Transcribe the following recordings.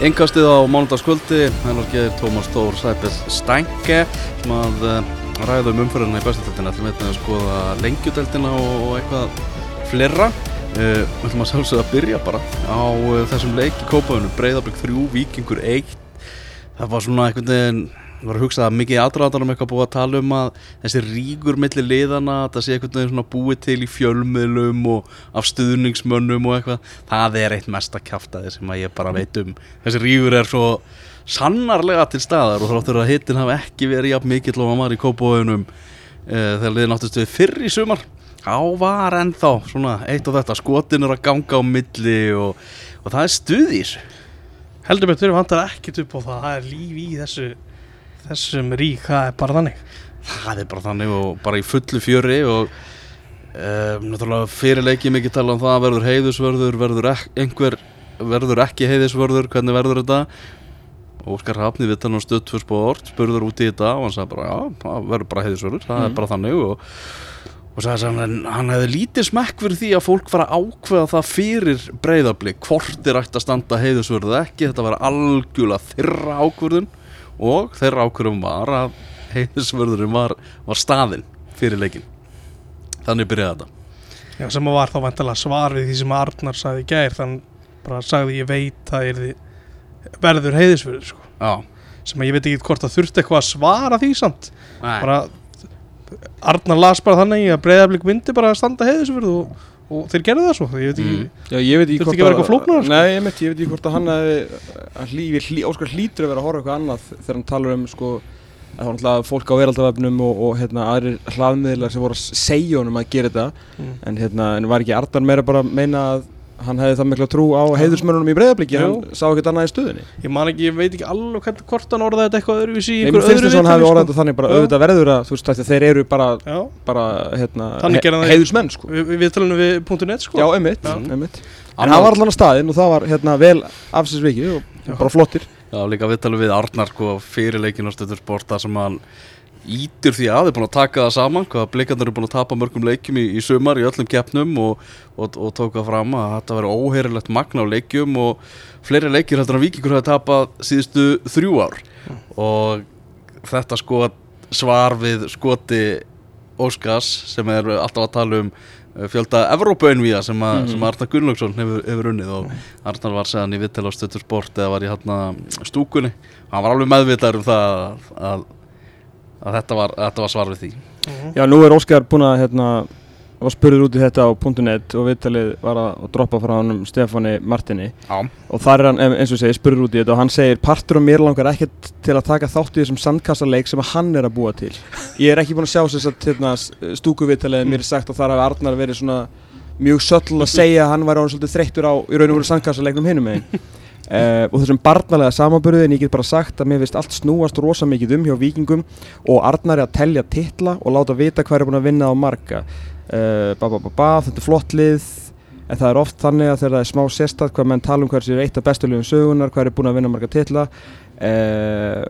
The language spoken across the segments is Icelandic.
Engastið á mánudagskvöldi, hennar geðir Tómas Tór Sæpil Stænke sem að uh, ræða um umfyrirna í bestadeltina ætlum við að skoða lengjudeltina og eitthvað fleira. Uh, við ætlum að sjálfsögða að byrja bara á uh, þessum leik í Kópaðunum Breiðablík 3, Víkingur 1 það var svona einhvern veginn var að hugsa að mikið aðræðanum eitthvað búið að tala um að þessi ríkur millir liðana, það sé veginn svona búið til í fjölmiðlum og af stuðningsmönnum og eitthvað. Það er eitt mesta kæftæði sem að ég bara veit um. Þessi ríkur er svo sannarlega til staðar og þáttur að hittin hafa ekki verið jafn mikill og maður í kópóðunum e, þegar liðin áttist við fyrr í sumar. Á var ennþá svona eitt og þetta skotin er að ganga á milli og, og það er stuðís heldur með þurfum vantar ekkert upp á það það er líf í þessu þessum rík, það er bara þannig. Það er bara þannig og bara í fullu fjöri og um, náttúrulega fyrirleiki mikið tala um það verður heiðusvörður, verður ek einhver verður ekki heiðusvörður, hvernig verður þetta? Óskar Hafni við tala um stöð tvö spór, spurður út í þetta og hann sagði bara já, það verður bara heiðusvörður það mm. er bara þannig og og sagði að hann, hann hefði lítið smekk fyrir því að fólk fara að ákveða það fyrir breyðarblik, hvort er ætti að standa heiðusvörðu ekki, þetta var algjörlega þyrra ákverðun og þeirra ákveðum var að heiðisvörðurinn var, var staðinn fyrir leikin þannig byrjaði þetta Já, sem var þá vantilega svar við því sem Arnar sagði gær, þannig bara sagði ég veit að er verður heiðisvörður sko. sem ég veit ekki hvort að þurfti eitthvað að svara því samt Nei. bara Arnar las bara þannig að breyðarblik myndi bara að standa heiðisvörðu og og þeir gerðu það svo ég veit ekki, mm. Já, ég veit ekki hvort að, flóknar, sko. nei, ég, veit, ég veit ekki hvort að hann hlý, Óskar hlýtur að vera að horfa eitthvað annað þegar hann talar um sko, að það var náttúrulega fólk á veraldavefnum og, og hérna, aðrir hlaðmiðlar sem voru að segja honum að gera þetta mm. en, hérna, en var ekki Ardan meira bara að meina að hann hefði það miklu að trú á heiðursmörunum í breyðabliki hann sá ekkert annað í stuðinni ég man ekki, ég veit ekki alveg hvernig hvort hann orðaði þetta eitthvað öðruvísi ég finnst þess að hann hefði orðaði þetta þannig bara auðvitað verður að þú veist að þeir eru bara, bara hérna, he heiðursmenn sko. við, við talum við .net sko. já, einmitt, einmitt. en hann var allan á staðin og það var hérna, vel afsinsvikið og bara flottir. Já, líka við talum við Arnar sko, fyrirleikin á stöðursporta sem hann ítir því að, þeir búin að taka það saman hvað blikarnir eru búin að tapa mörgum leikjum í, í sumar í öllum keppnum og, og, og tóka fram að þetta veri óheirilegt magna á leikjum og fleiri leikjur heldur að Vikingur hafi tapað síðustu þrjú ár mm. og þetta sko svar við skoti Óskars sem er alltaf að tala um eh, fjölda Evrópaunvíða sem, mm. sem Arnar Gunnlaugsson hefur, hefur unnið og. Arnar var segðan í vittel á stöttursport eða var í stúkunni hann var alveg meðvitað um það að að þetta var, þetta var svar við því uh -huh. Já, nú er Óskar búin að hérna, var spurður út í þetta á .net og viðtalið var að droppa frá hann um Stefáni Martini Já. og þar er hann, eins og segi, spurður út í þetta og hann segir, partur og mér langar ekkert til að taka þátt í þessum sandkassarleik sem hann er að búa til ég er ekki búin að sjá þess að hérna, stúkuviðtalið mér er sagt að þar hafi Arnar verið svona mjög söll að segja að hann var ánum svolítið þreyttur á í raun og veru sandkassarleiknum hinum meginn Uh, og þessum barnalega samanbörðu en ég get bara sagt að mér finnst allt snúast rosa mikið um hjá vikingum og Arnari að tellja titla og láta vita hvað er búin að vinna á marga. Uh, ba, ba, ba, þetta er flott lið en það er oft þannig að þegar það er smá sérstætt hvað menn tala um hvað er eitt af bestu liðum sögunar hvað er búin að vinna marga titla uh,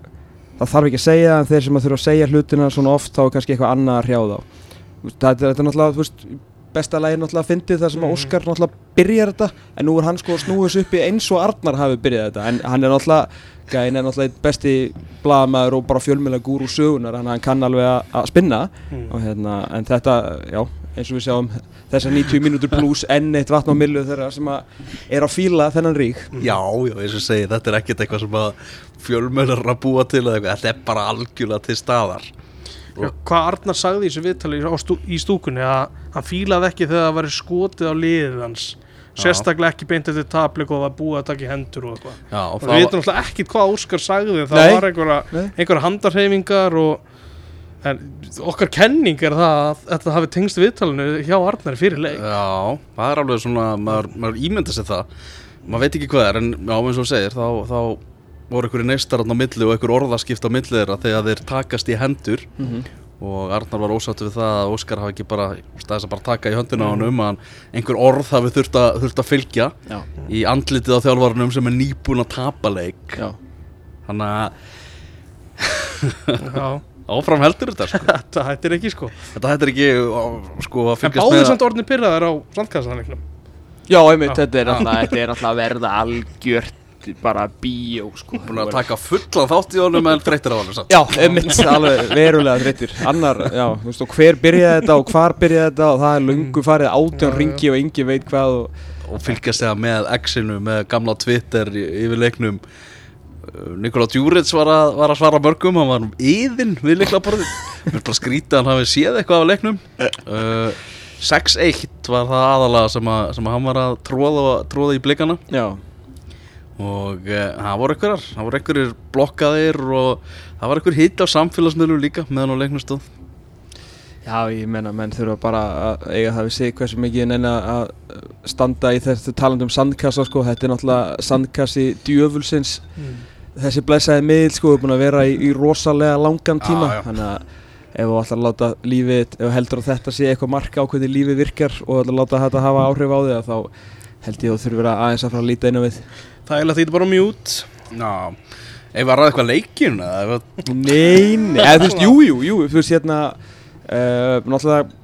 það þarf ekki að segja en þeir sem að þurfa að segja hlutina svona oft þá er kannski eitthvað annað að hrjá þá. Þetta er náttúrulega, besta lægir náttúrulega að fyndi það sem að Óskar náttúrulega byrjar þetta en nú er hann sko snúið svo uppi eins og Arnar hafi byrjað þetta. En hann er náttúrulega gæðin er náttúrulega besti blagamæður og bara fjölmjöla gúr úr sögunar hann, hann kann alveg að spinna. Mm. og hérna en þetta, já, eins og við sjáum þessar 90 mínútur pluss enn eitt vatn á millu þeirra sem að er að fíla þennan rík. Já, já, eins og segi, þetta er ekkert eitthvað sem að fjölmjölar að búa til þetta er bara algjörlega til staðar. Já, hvað Arnar sagði í þessu viðtali stú, í stúkunni að hann fílaði ekki þegar það var skotið á liðið hans. Sérstaklega ekki beint eftir tablik og það búið að taka í hendur og eitthvað. Og við veitum alltaf ekki hvað Óskar sagði það nei, var einhverja, einhverja handarhefingar og en, okkar kenning er það að þetta hafi tengst viðtalinu hjá Arnar fyrir leik. Já, það er alveg svona, maður, maður ímynda sér það. Maður veit ekki hvað er en já, eins og segir þá, þá voru einhverju neistar á milli og einhver orðaskipt á milli þeirra þegar þeir takast í hendur. Mm -hmm. Og Arnar var ósáttu við það að Óskar hafi ekki bara staðis að bara taka í höndina á hann um að einhver orð hafi þurft að, þurft að fylgja Já. í andlitið á þjálfvarnum sem er nýbúin að tapa leik. Þannig að áfram heldur þetta sko. þetta hættir ekki sko. Þetta hættir ekki sko að fylgjast með en báður samt orðinni pyrraðar á sandkassanleiknum Já, einmitt, þetta er alltaf að verða algjört bara bíó sko. Búin að taka fullan þátt í honum en þreytir á hann samt. Já, einmitt, alveg verulega þreytir Annar, já, þú veist, og hver byrjaði þetta og hvar byrjaði þetta og það er lungu farið átján ringi og yngi veit hvað og, og fylgjast þegar með X-inu með gamla Twitter yfir leiknum. Uh, Nikola Djurits var, að- var að svara mörgum hann var um yðin við leiklaborðið mér er bara skrítið að hann hafi séð eitthvað af leiknum. Uh, 6-1 var það aðalega sem, að, sem að hann var að tróða, tróða í blikana. Já, og uh, það voru einhverjar það voru einhverjir blokkaðir og það var einhver hitt á samfélagsmiðlum líka meðan á leiknum stóð. Já, ég menna, menn þurfa bara að eiga það við sig hversu mikið en enna að standa í þessu talandi um sandkassa sko, þetta er náttúrulega sandkassi djöfulsins. Mm. þessi blessaði miðl sko er búin að vera í, í rosalega langan tíma. já. þannig að ef þú ætlar að láta lífið ef þú heldur að þetta sé eitthvað marka á hvernig lífið virkar og ætlar að láta þetta hafa áhrif á þig að þá held ég að þú þurfur að aðeins að fara að líta inn á við Það er eiginlega því bara mjút Já, ef var ræða eitthvað leikjun Nei, nei, eða þú veist, jú, jú, jú þú veist hérna uh, náttúrulega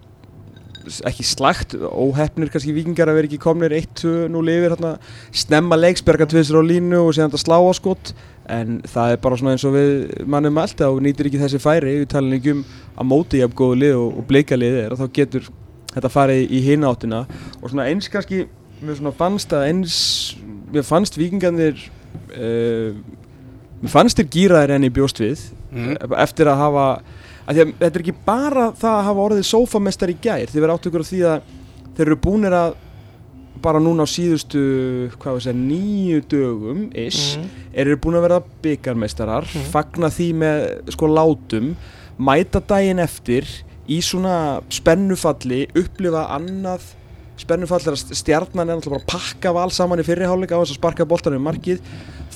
ekki slagt óhefnir kannski vikingar að vera ekki komnir 1-2 nú lifir hérna snemma leiksberga tvisur á línu og síðan þetta slá á skott en það er bara svona eins og við mannum allt að þú nýtir ekki þessi færi við talum ekki um að móti jafn góðu lið og, og bleika lið er og þá getur þetta farið í hina áttina. Og svona eins kannski mér svona fannst að eins mér fannst vikingarnir uh, mér fannst þér gýraðir enn í bjóst við mm. eftir að hafa að að þetta er ekki bara það að hafa orðið sófamestar í gær þið verður átt ykkur á því að þeir eru búinir að bara núna á síðustu það nýju dögum ish, mm. eru búin að verða byggarmeistarar Mhm. fagna því með sko látum mæta daginn eftir í svona spennufalli upplifa annað spennufall er að stjarnan er náttúrulega bara að pakka val saman í fyrriháleik á þess að sparka boltanum í markið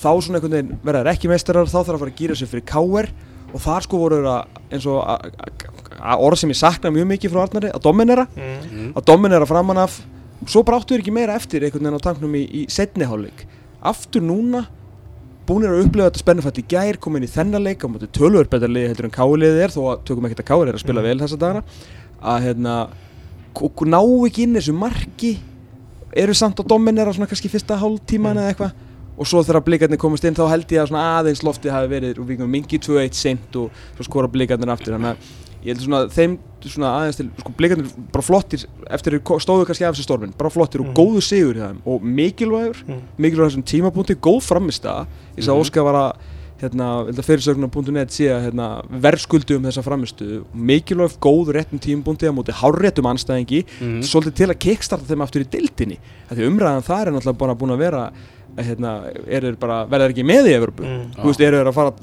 þá svona einhvern veginn verða þeir ekki meistarar þá þarf að fara að gýra sig fyrir káer og þar sko voru þeir að eins og að- að- að orð sem ég sakna mjög mikið frá Arnari að dominera Mm. Mm. að dominera framan af svo bara áttu þeir ekki meira eftir einhvern veginn á tanknum í, í setni hálfleik aftur núna búinir að upplifa þetta spennufætt í gær komin í þennan leik á betur liði heldur en káliðið er þó að tökum ekki að kálir er að spila Mm. vel þessa dagana að hérna og ná ekki inn þessu marki eru samt að dominera svona kannski fyrsta hálftíman Mm. eða eitthvað og svo þegar blikarnir komast inn þá held ég að svona aðeins loftið hafi verið og við komum mingi 2-1 sent og svo skora blikarnir aftur þannig að ég held svona þeim svona aðeins til sko blikarnir bara flottir eftir þeir stóðu kannski af þessu stormin bara flottir og Mhm. góðu sigur í þeim og mikilvægur Mm. mikilvægur þessum tímapunkti góð framista ég sá Mhm. Óskar var að hérna, fyrirsögnar.net sé að hérna, verðskuldu um þessa framistu mikilvæg góð réttum tímapunkti á móti hárréttum anstæðingi Mm. svolítið til að kickstarta þeim aftur í dildinni því umræðan það er náttúrulega bara búin að vera hérna, er þeir bara, verða þeir ekki með í Evropu Mm. þú veist, eru þeir að fara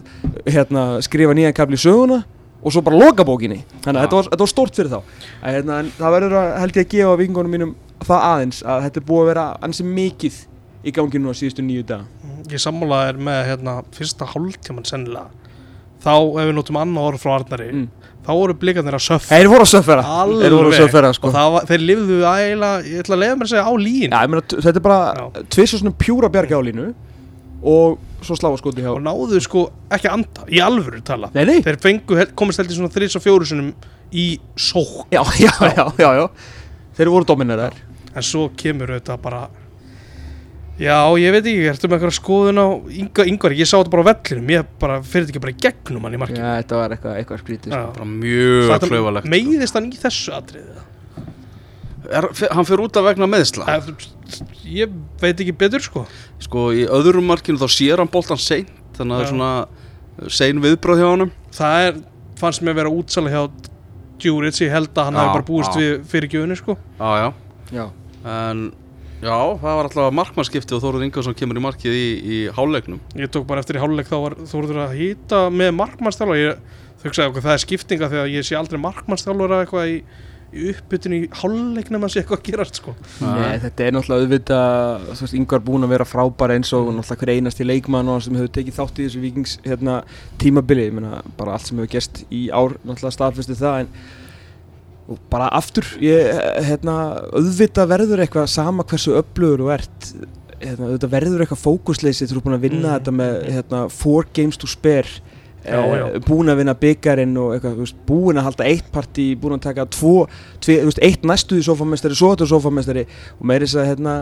hérna, skrifa nýjan kapli í söguna og svo bara loka bókinni? Þannig að þetta var, þetta var stort fyrir þá. Hérna, en það verður að held ég að gefa vikingunum mínum það aðeins að þetta er búið að vera ansi mikið í gangi nú á síðustu nýju dag Ég sammála er með hérna, fyrsta hálftíman sennilega. Þá ef við notum annað orð frá Arnari mm. þá voru blikarnir að söffa. Þeir voru að söffera þeir voru að söffera sko. og var, þeir lifðu ægilega, ég ætla að leiða mér að segja á lín ég meina, þetta er bara Já. tvis og svona pjúra bjarga á línu og svo sláfaskoti hjá. Og náðu sko ekki anda, í alvöru tala. Nei, nei, þeir fengu, komist held í svona þrís og fjóru sinum í sók já, já, já, já, já. Þeir voru dominerar en svo kemur auðvitað bara já, ég veit ekki, ertu með eitthvað skoðun á yngvar, yngvar, ég sá þetta bara á vellinum ég bara, fyrir þetta ekki bara í gegnum hann í markinu? Já, þetta var eitthvað, eitthvað skrítið sko. bara mjög Þetta- klauvalegt meiðist hann í þessu atriði er, hann fyrir út af vegna meðsla ég veit ekki betur sko. Sko í öðrum markinu þá sér hann boltan seint þannig að það er svona sein viðbröð hjá honum. Það er, fannst mér vera útsala hjá Djuric, ég held að hann Já, hafi bara búist já. við fyrirgjöfunni sko. Já já. Já, en já það var alltaf markmannskipti og Þóruð Ingarsson kemur í markið í, í háleiknum ég tók bara eftir í háluleik þá var Þórður að hýta með markmannstjálfa ég þau okkur það er skiptinga þegar ég sé aldrei markmannstjálfur eitthvað í, í uppbytun í háluleiknum að sé eitthvað að gerast sko. Nei, þetta er náttúrulega auðvitað, þú veist, yngvar búin að vera frábær eins og náttúrulega hver einasti leikmann og sem hefur tekið þátt í þessu vikings hérna, tímabili, ég meina, bara allt sem hefur gerst í ár, náttúrulega staðfesti það en og bara aftur, ég, hérna, auðvitað verður eitthvað sama hversu öflugur þú ert, hérna, auðvitað verður eitthvað fókusleysi, þú ert búin að vinna Mm. þetta með, hérna, four games to spare Já, já. búin að vinna byggjarinn og eitthvað, veist, búin að halda eitt partí, búin að taka tvo, tvi, veist, eitt næstuði sofamestari, svo þetta sofamestari og meirins að hérna,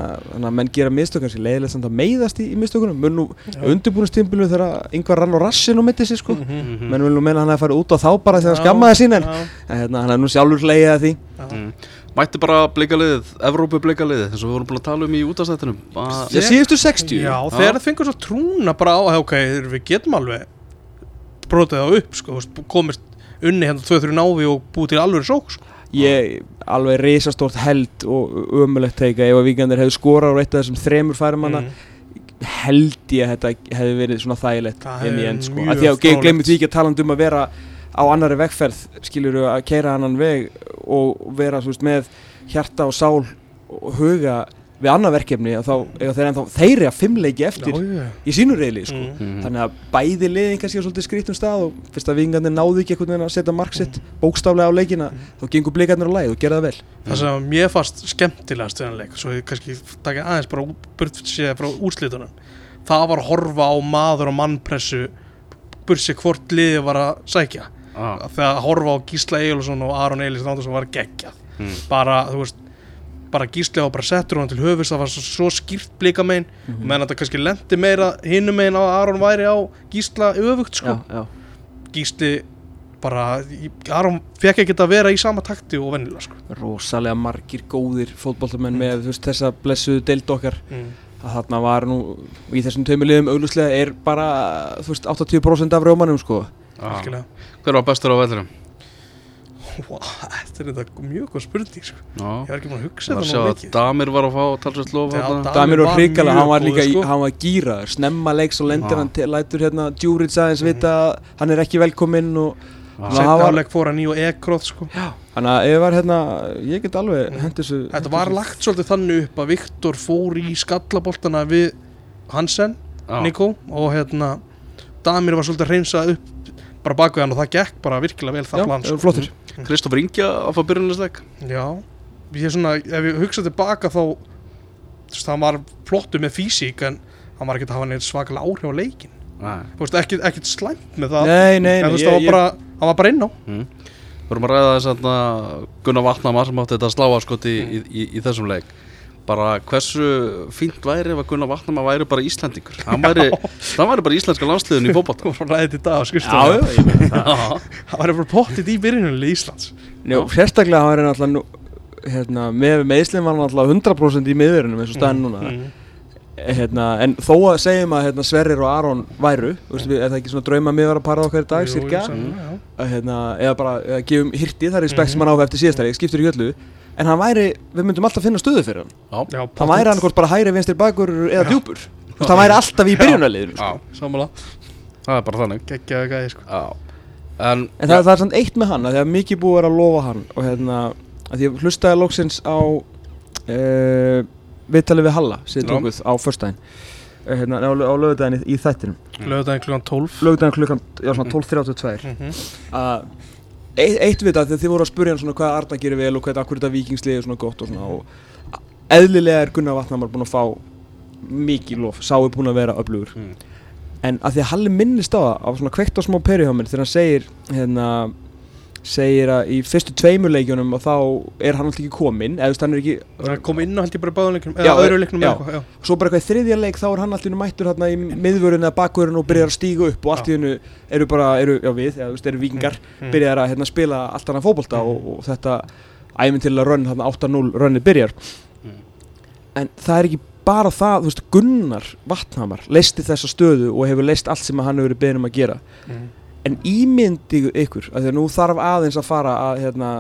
menn gera mistökk kannski leiðilegt samt að meiðast í, í mistökkunum menn nú undirbúinustímbilu þegar yngvar rann og rassin og mitti sig sko. Mm -hmm. menn vil nú meina hann að fara út á þá bara þegar hann skammaði sín en hérna, hann er nú sjálfur leiðið að því. Mm. Mætti bara bleikaliðið, Evrópu bleikaliðið eins og við vorum búin að tala um í útastættinum Síðustu 60 Já, þegar það fengur svo trúna bara á ok, við getum alveg brotið það upp sko, komist unni hérna 2-3 návi og búið til alveg sók sko. Ég alveg reysastórt held og ömulegt teika ef að vikandir hefur skorað á eitt af þessum þremur færumanna mm. held ég að þetta hefði verið svona þægilegt inn í end sko. Því að glemir því ekki að tala um að vera á annari vegferð, skiljur að keira annan veg og vera veist, með hjarta og sál og huga við annað verkefni þá þeir ennþá þeirri að fimmleiki eftir já, já. í sínu reyli sko. mm -hmm. þannig að bæði liðin kannski á svolítið skrítum stað og fyrst að vingarnir náðu ekki einhvern veginn að setja marksitt mm. bókstaflega á leikina mm. þá gengur blikarnir á læg og gera það vel Það sem mér fannst skemmtilegast við hann leik svo ég kannski takja aðeins bara burt séð frá úrslitunum það var að horfa á maður og mannpressu burt séð hvort liði var að sækja ah. þegar að horfa á Gísla Eilsson og Aron Eilis sem var geggjað mm. bara þú veist bara gíslega og bara settur hann til höfus það var svo, svo skýrt blika megin mm -hmm. menn að það kannski lendi meira hinnum megin á að Aron væri á gísla öfugt sko já, já. gísli bara, Aron fekk ekki að vera í sama takti og vennilega sko rosalega margir góðir fótballtumenn mm. með veist, þessa blessuðu deild okkar mm. að þarna var nú í þessum tömulegum auglúslega er bara veist, 80% af rjómanum sko ah. hver var bestur á veldurum? þetta er þetta mjög góð spurning sko. ég var ekki búin að hugsa þetta náðu mikið Damir var að fá talsvægt lof Damir var hrikalega, hann var líka sko. hann var gýraður, snemma leiks og lendir hann til, lætur hérna Djúrits aðeins mm. vita að hann er ekki velkominn og Settarleik fór hann í og ekróð sko. Þannig að ég var hérna, ég get alveg mm. hendur þessu Þetta var lagt svolítið þannig upp að Viktor fór í skallaboltana við Hansen, Nikó og hérna Damir var svolítið hreinsað upp bara baka hann og það gekk bara virkilega vel það plan sko. flottur Kristófur Ingja að fá byrjunarsteg já, ég er svona ef ég hugsa tilbaka þá þú veist, hann var flottu með físík en hann var ekki að hafa neitt svakalega áhrif á leikin þú veist, ekkert, ekkert slæmt með það. Nei, nei, en þú veist, hann var, var bara inn á. Mm. Við vorum að ræða þess að Gunnar Vatnamar sem átti þetta sláaskott í, mm. í, í, í þessum leik bara hversu fínt væri ef að Gunnar Vatnamar væri bara Íslandingur hann væri, hann væri bara íslenska landsliðin í fókbáta hann ræði þetta á skrifstofu hann væri bara pottit í byrjunum í Íslands. Njó, sérstaklega hann væri náttúrulega hérna, með meðslinn var hann náttúrulega 100% í miðverðinum eins og staðin núna. Mm. hérna, en þó að segjum að hérna, Sverrir og Aron væru veist, við, er það ekki svona drauma miðvara að para okkar í dag cirka, hérna, eða bara eða gefum hirti það er respekt sem hann áfæði eftir síðastæri skiptur í öllu en hann væri, við myndum alltaf finna stöðu fyrir hann. Já, hann væri hann hvort bara hæri, vinstir, bakur eða djúpur. Hann væri alltaf í byrjunarliður sko. Það er bara þannig. Gekkjaðu gæði sko. En, en það, það er svona eitt með hann að því að mikið búið er að lofa hann og hérna, að því að hlustaði lóksins á uh, viðtalið við Halla síðan tókuð á förstæðin uh, hérna, á, á lögudagin í, þættinum. Lögudagin klukkan 12 lögudagin klukkan, já svona 12.32 mm -hmm. að eitt, eitt við þegar þið voru að spurja hann svona hvað Arna gerir vel og hvað akkur þetta vikingslið er svona gott og svona og eðlilega er Gunnar Vatnamar búin að fá mikið lof, sáu búin að vera öflugur mm. en að því að Halli minnist á það á svona kveikt á smá perihjóminn þegar hann segir hérna segir að í fyrstu tveimurleikjunum og þá er hann alltaf ekki kominn eða hann er ekki hann kom inn og hann er bara báðanleiknum eða öðru leiknum já, já. og svo bara eitthvað í þriðja leik þá er hann alltaf mættur hérna í miðvörun eða bakvörun og byrjar að stíga upp og allt í hennu eru bara, eru, já við, eða eru vikingar mm, mm. byrjar að hérna, spila allt annað fókbólta mm. og, og þetta æfintilega rönn, hérna 8-0 rönnið byrjar mm. en það er ekki bara það, þú veist, Gunnar Vatnhamar leisti þessa stöðu og hefur leist allt sem hann hefur verið beðnum að gera mm en ímyndi ykkur að því að nú þarf aðeins að fara að hérna,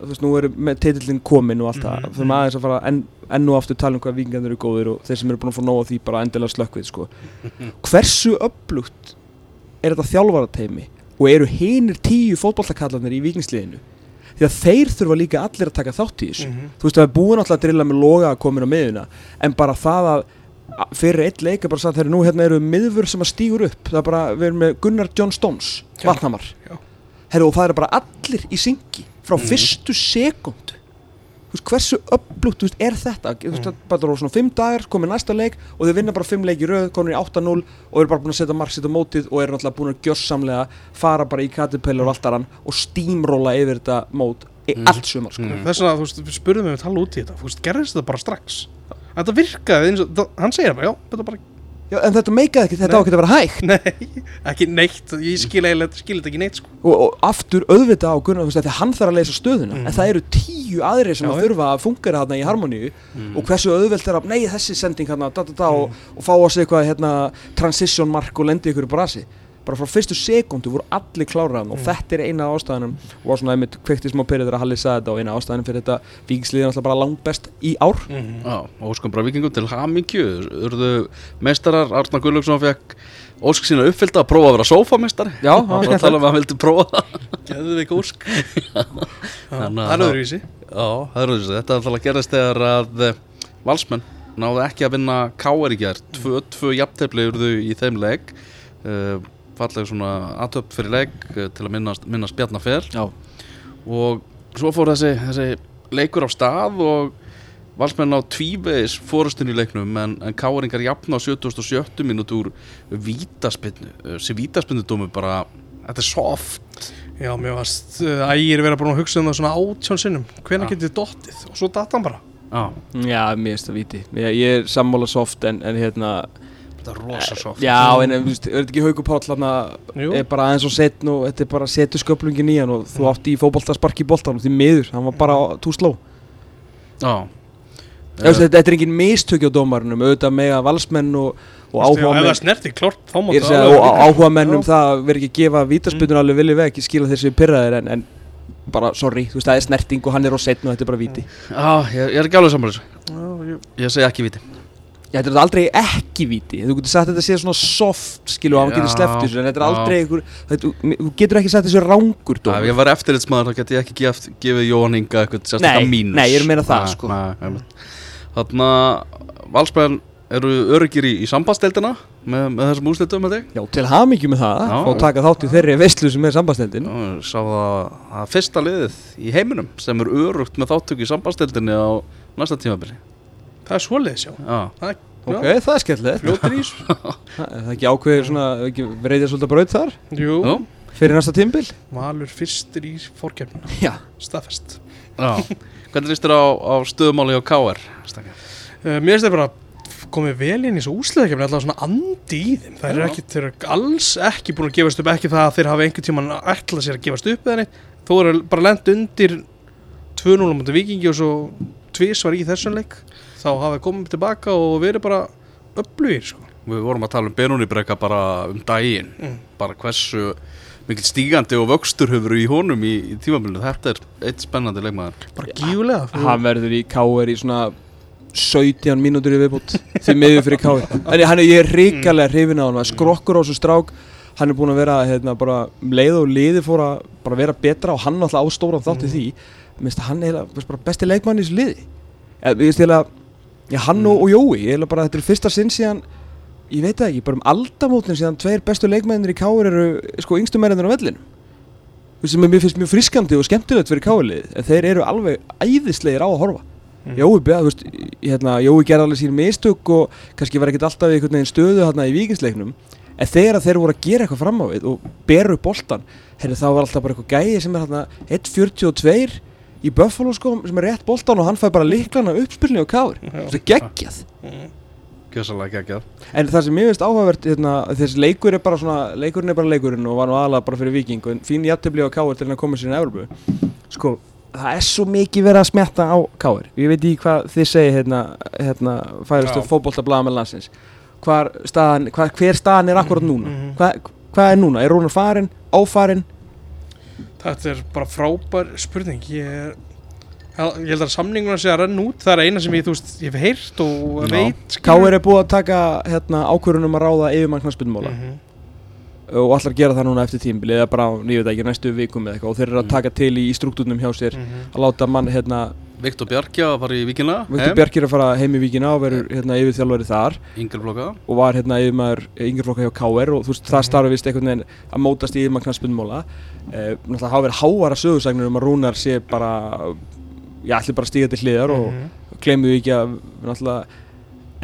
þú veist, nú eru titillin komin og allt það, mm -hmm. þurfum aðeins að fara enn, enn og aftur tala um hvað vikingarnir eru góðir og þeir sem eru búin að fá nóga því bara endilega slökkvið sko. hversu upplugt er þetta þjálfarateimi og eru hinnir tíu fótballtakallarnir í vikingsliðinu því að þeir þurfa líka allir að taka þátt í þessu mm -hmm. þú veist, það er búin alltaf að drilla með loga að komin á miðuna en bara það að fyrir eitt leika bara sagt þegar nú hérna eru miðfur sem að stýgur upp það er bara, við erum með Gunnar John Stones vatnamar, herru og það er bara allir í syngi frá mm. fyrstu sekundu hversu upplugt er þetta þú veist, mm. bara svona 5 dagar, komið næsta leik og þau vinna bara 5 leik í rauð, komið í 8-0 og eru bara búin að setja margsitt á mótið og eru náttúrulega búin að gjörsamlega fara bara í katipelur og allt aðran og stýmróla yfir þetta mót mm. allt sumar sko. mm. þess að þú spurðum við að tala út í þetta gerðist þetta bara strax þetta virkaði eins og, hann segir bara, já, þetta bara Já, en þetta meikaði ekki, þetta á ekki að vera hægt. Nei, ekki neitt, ég skil þetta ekki neitt sko. og, og aftur auðvita á Gunnar, þú veist, því hann þarf að leysa stöðuna. Mm. en það eru tíu aðri sem Já, að þurfa að fungera þarna í harmoníu. Mm. og hversu auðvilt er að, nei þessi sending hérna, da, da, da, og, og fá á sig eitthvað hérna, transition mark og lendi ykkur í brasi bara frá fyrstu sekundu voru allir kláraðan og mm. þetta er eina ástæðanum og var svona einmitt kveiktið smá perið þegar að Hallið sagði þetta og eina ástæðanum fyrir þetta vikingsliðið er alltaf bara langt best í ár. Mm -hmm. Já, og sko bara vikingum til hamingju. Urðu meistarar, Arnar Gullugson fekk ósk sína uppfyllt að prófa að vera sofamestari Já, það var skemmt Það var að hann vildi prófa. Það Gæðu þig ósk Það er öðruvísi. Þetta er alltaf að gerast þegar að eh, valsmenn náðu ekki að vinna káer í gerð Tvö, tvö jafntefni urðu í þeim legg uh, falleg svona aðtöpp fyrir legg eh, til að minnast, minnast Bjarnafell og svo fór þessi, þessi leikur á stað og valsmenn á tvívegis fórustin í leiknum en, en káringar jafn á 77 minút úr vítaspinnu þessi vítaspinnu dómu bara þetta er soft. Já, mér varst uh, ægir að búin að hugsa um það svona átjón sinnum. Hvena ja. getið dottið? Og svo datt hann bara. Já, Já mér finnst það víti ég, ég er sammála soft en, en hérna Þetta er rosa soft. Já, en þú veist, er þetta ekki Haugur Páll hann er bara aðeins og setn og þetta er bara setu sköplungin í hann og þú átti í fókbóltaspark í boltan og því miður, hann var bara tú sló Já. Þetta, þetta er engin mistökja á dómarnum auðvitað með að valsmenn og, og áhuga menn snerti, klort, og áhuga menn um það verður ekki að gefa vítasputun mm. alveg villi veg, ekki skila þessi pyrraðir en, en bara sorry, þú veist það er snerting og hann er á setn og þetta er bara víti. Já, ég, ég er ekki alveg samanlega ég segi ekki víti Já, þetta er aldrei ekki viti, þú getur sagt að þetta sé svona soft, skilu, að hann getur sleppt þessu, en þetta er aldrei einhver, þetta, þú getur ekki sagt þessu rángur dómur. Ef ég var eftirlitsmaður þá getur ég ekki gef, gefið Jón Inga eitthvað sérstaklega mínus. Nei, nei, ég er meina það, sko. Þannig að valsbæðan eru öryggir í, í sambandsteldina með, með þessum úslitum með þig? Já, til hafmyggju með það, og taka þátt í þeirri veistlu sem er sambandsteldin. Já, sá það að fyrsta liðið í heiminum sem er örugt með þáttöku í sambandsteldinni á næsta tímabili. Það er svolítið sjá það, Ok, já. það er skemmtilegt. Fljóttir ís Það er ekki ákveðir svona Reyðir svolítið brauð þar? Jú. Jú. Fyrir næsta tímbil Valur fyrstir í fórkjörnuna Já. Staðfest. Já. Hvernig líst þér á, á stöðumáli á K.R.? Uh, mér finnst það bara komið vel inn í þessu úsleðakefni alltaf svona andi í þeim. Það er ekki, þeir eru alls ekki búin að gefast upp ekki það að þeir hafa einhvern tíman ætlað sér að gefast upp eða neitt. Þó eru bara lend undir 2-0 mútið vikingi og svo tvís var í þessum leik þá hafa við komið tilbaka og verið bara upplugir sko. Við vorum að tala um Benónibrekka bara um daginn mm. bara hversu mikil stígandi og vöxtur höfur í honum í, í tímafélinu þetta er eitt spennandi leikmaður bara gífulega hann verður í K.R. í svona 17 mínútur í viðbútt því miður fyrir K.R. en hann er ég er ríkalega hrifin á hann skrokkur á þessu strák hann er búin að vera hérna, bara, um leið og liði fór að vera betra og hann alltaf ástóra þátti mm. því minnst að hann er besti leikmann í þessu liði ég veist ég að Já, hann og, og Jói, ég hef bara, þetta er fyrsta sinn síðan, ég veit það ekki, bara um aldamótin síðan tveir bestu leikmennir í Káur eru sko yngstu mennir á vellinu. Sem mér finnst mjög friskandi og skemmtilegt fyrir Káurlið, en þeir eru alveg æðislegir á að horfa. Mm. Jói, beða, þú veist, hérna, Jói gerði alveg sín mistök og kannski var ekkert alltaf í einhvern veginn stöðu hérna í vikingsleiknum, en þegar þeir voru að gera eitthvað fram á við og beru herri, þá var alltaf bara eitthvað gæði sem er hérna 1.42 í Buffalo sko sem er rétt boltan og hann fæ bara liklana uppspilni og káður þetta er geggjað. Gjössalega geggjað. En það sem ég finnst áhugavert hérna, þessi leikur er bara svona leikurinn er bara leikurinn og var nú aðlað bara fyrir viking en fín jættibli á káður til hann að koma sér í Európu sko það er svo mikið verið að smetta á káður ég veit ekki hvað þið segir hérna, hérna færastu fókbóltablaða með landsins. Hvar staðan, hvar, hver staðan er akkurat núna? Mm -hmm. hvað hva er núna, er Rúnar farin, áfarin Þetta er bara frábær spurning ég, er, ég held að samninguna sé að renna út það er eina sem ég, veist, ég hef heyrt og Já. veit K.R. er búið að taka hérna, ákvörunum að ráða yfirmagnarsbyrnumóla mm -hmm. og allar gera það núna eftir tímbili eða bara, ég veit ekki, næstu vikum eða eitthvað og þeir eru að mhm. taka til í, í struktúrnum hjá sér mm -hmm. að láta mann hérna Viktor Bjarki að fara í Víkina Viktor Bjarki er að fara heim í Víkina og verður hérna, yfirþjálfari þar. Yngreflokka og var hérna yfirmæður Yngreflokka hjá KR og þú veist það starfi vist einhvern veginn að mótast í yfirmækna spundmóla eh, náttúrulega hafa verið háara sögursagnir um að Rúnar sé bara ég ætli bara að stíga til hliðar og mm -hmm. við ekki að náttúrulega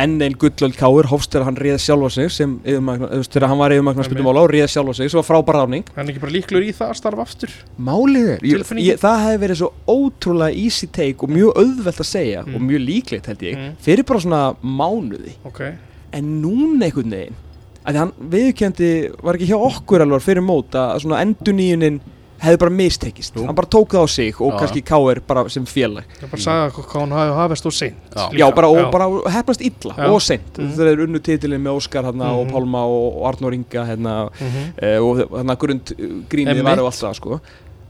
enn einn gullöld káir hófst þegar hann réð sjálfa sig sem þegar hann var yfirmagnar spilum ála og réð sjálfa sig sem var frábæra ráning hann er ekki bara líklur í það að starfa aftur málið er, það hefði verið svo ótrúlega easy take og mjög auðvelt að segja mm. og mjög líklegt held ég mm. fyrir bara svona mánuði okay. en núna einhvern veginn að hann viðkendi var ekki hjá okkur alvar fyrir móta að svona enduníunin hefði bara mistekist, hann bara tók það á sig og já. kannski K.R. bara sem félag ég bara sagði hvað hann hafi hafist og seint já, já bara, og bara hefnast illa já. og seint, mm. það er unnu títilin með Óskar hérna, mm. og mhm. Pálma og, og Arnur Inga hérna, mm -hmm. eh, og hérna grund gríniði varu alltaf sko.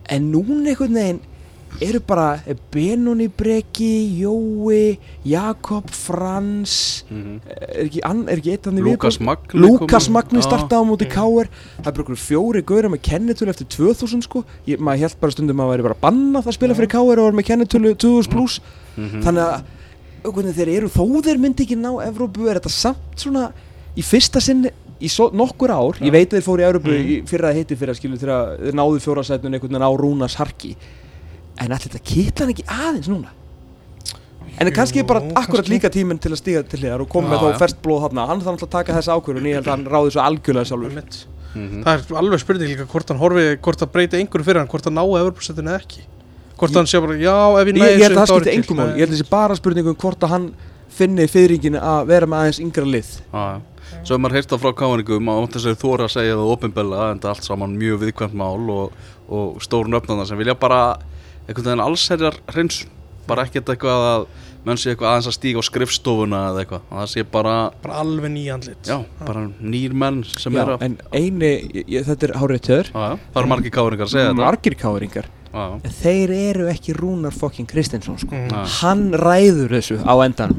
en núna einhvern veginn eru bara Benoni Breki, Jói Jakob Frans mm -hmm. er ekki, ekki eitt í Lukas Magni Lukas Magni startaði á móti Káer það er bara okkur fjóri góður með kennitölu eftir 2000 sko, Ég, maður held bara stundum að það væri bara bannað að spila fyrir Káer og vera með kennitölu 2000 pluss mm -hmm. þannig að okkur, þeir eru þó þeir myndi ekki ná Evrópu er þetta samt svona í fyrsta sinni í so, nokkur ár, Já. ég veit að þeir fóru í Európu mm. fyrir að heiti fyrir að skilja þegar þeir náðu fjórasætun einhvern veginn á Rúnars Harki en allir þetta kittlar ekki aðeins núna? En kannski er bara akkurat líka tíminn til að stíga til hér og koma með þá færst blóð hann hann þarf að taka þessa ákvörðu og ég held að hann ráði svo algjörlega sjálfur. Mm -hmm. það er alveg spurning líka hvort hann horfi hvort það breyti einhverju fyrir hann, hvort hann náu Evropasettinu eða ekki. Hvort ég, hann sé bara, já, ef ég næði ég held að það skipti engum mál, ég held að það sé bara spurningum hvort að hann finni fyrringin að vera með aðeins yngra lið. Ah, Svo er maður heyrst á frá káðningum á þess að þóra að segja það ofinbella en það er allt saman mjög viðkvæmt mál og, og stórn öfnanda sem vilja bara einhvern veginn allsherjar hreins bara ekkert eitthvað að menn sé eitthvað aðeins að stíka á skrifstofuna eða eitthvað. Það sé bara bara alveg nýjandlit já, bara nýr menn sem já, er að en eini, ég, þetta er hárið tör það eru margir káringar að segja þetta. Margir káringar. Þeir eru ekki Rúnar fokking Kristinsson sko. mm. hann ræður þessu á endan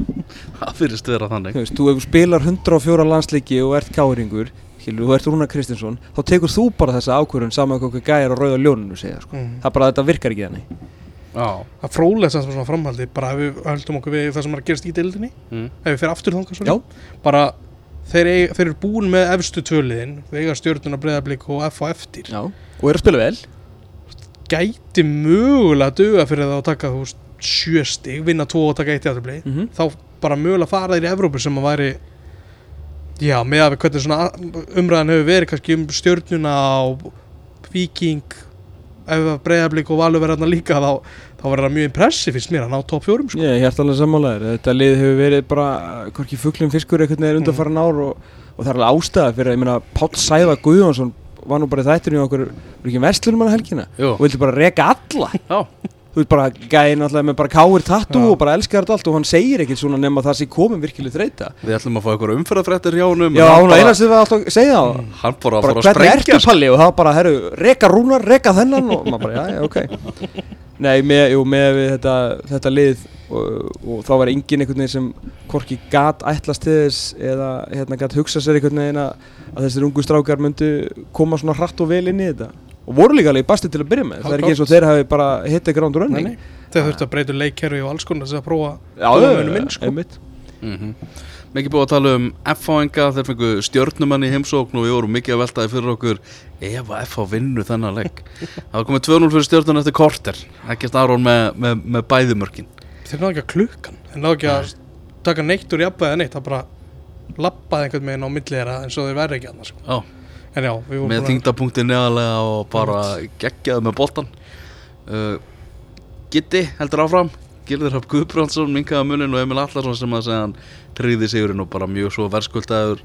það fyrirst vera þannig. Þú veist, þú spilar 104 landsleiki og ert káringur þú ert Rúnar Kristinsson þá tekur þú bara þessa ákvörðun saman með okkur gæjar og rauða ljóninu segja sko. mm. það bara þetta virkar ekki þannig það er frólægt sem svona framhaldi bara ef við höldum okkur við það sem er að gerast í deildinni mm. ef við fyrir aftur þánga bara þeir, eig, þeir eru búin með efstu töliðin við eiga stjórnuna breyðablík og F og eftir Já. og eru að spila vel gæti mögulega að döga fyrir það að taka þú veist sjöstig, vinna tvo og taka eitt í aðra mm -hmm. þá bara mögulega fara þeir í Evrópu sem að væri Já, með að við hvernig svona umræðan hefur verið kannski um stjórnuna og viking ef breiðablík og valur verða hérna líka þá, þá verður það mjög impressið fyrst mér að ná top 4 sko. Ég held alveg sammálaður, þetta lið hefur verið bara hvorki fugglum fiskur einhvern veginn undanfara mm. ár og, og það er alveg ástæða fyrir að ég meina Pál Sæða Guðjónsson var nú bara þættur í okkur, var ekki verslunum hann helgina Jú. og vildi bara reka alla Já þú veist bara gæði náttúrulega með bara káir tattu og bara elskar þetta allt og hann segir ekkert svona nema það sem komum virkilega þreita Við ætlum að fá einhverja umfyrðafrættir hjá hann Já, hann var einast sem við alltaf segja það. Mm, Hann fór að fara að sprengja Hvernig ertu palli? Og það bara, herru, reka rúnar, reka þennan. Og maður bara, já, já, ok. Nei, með, jú, með þetta, þetta lið og, og þá var engin einhvern veginn sem Korki gat ætlast til þess eða hérna gat hugsa sér einhvern veginn að þessir ungu strákar myndu koma svona hratt og vel inn í þetta og voru líka alveg basti til að byrja með það er ekki eins og þeir hafi bara hitt ekki rándur önning þeir þurftu að breyta leikkerfi og alls konar þess að prófa já, sko. mm -hmm. mikið búið að tala um F-fáinga þeir fengu stjórnumann í heimsókn og við vorum mikið að veltaði fyrir okkur. Ef að F-fá vinnu þennan legg það var komið 2-0 fyrir stjórnun eftir korter. Ekkert aðrón með, með, með bæðumörkin þeir náðu ekki að klukkan. Þeir náðu ekki að taka neitt úr jafnbæði neitt. Það bara lappaði einhvern veginn á millera eins og þeir verði ekki annars sko. Já, með þingdapunkti neðalega og bara geggjaði með boltan uh, Gitti heldur áfram. Gilður Rapp Guðbrandsson, Minkaða Munin og Emil Allarsson sem að segja hann triði sigurinn og bara mjög svo verðskuldaður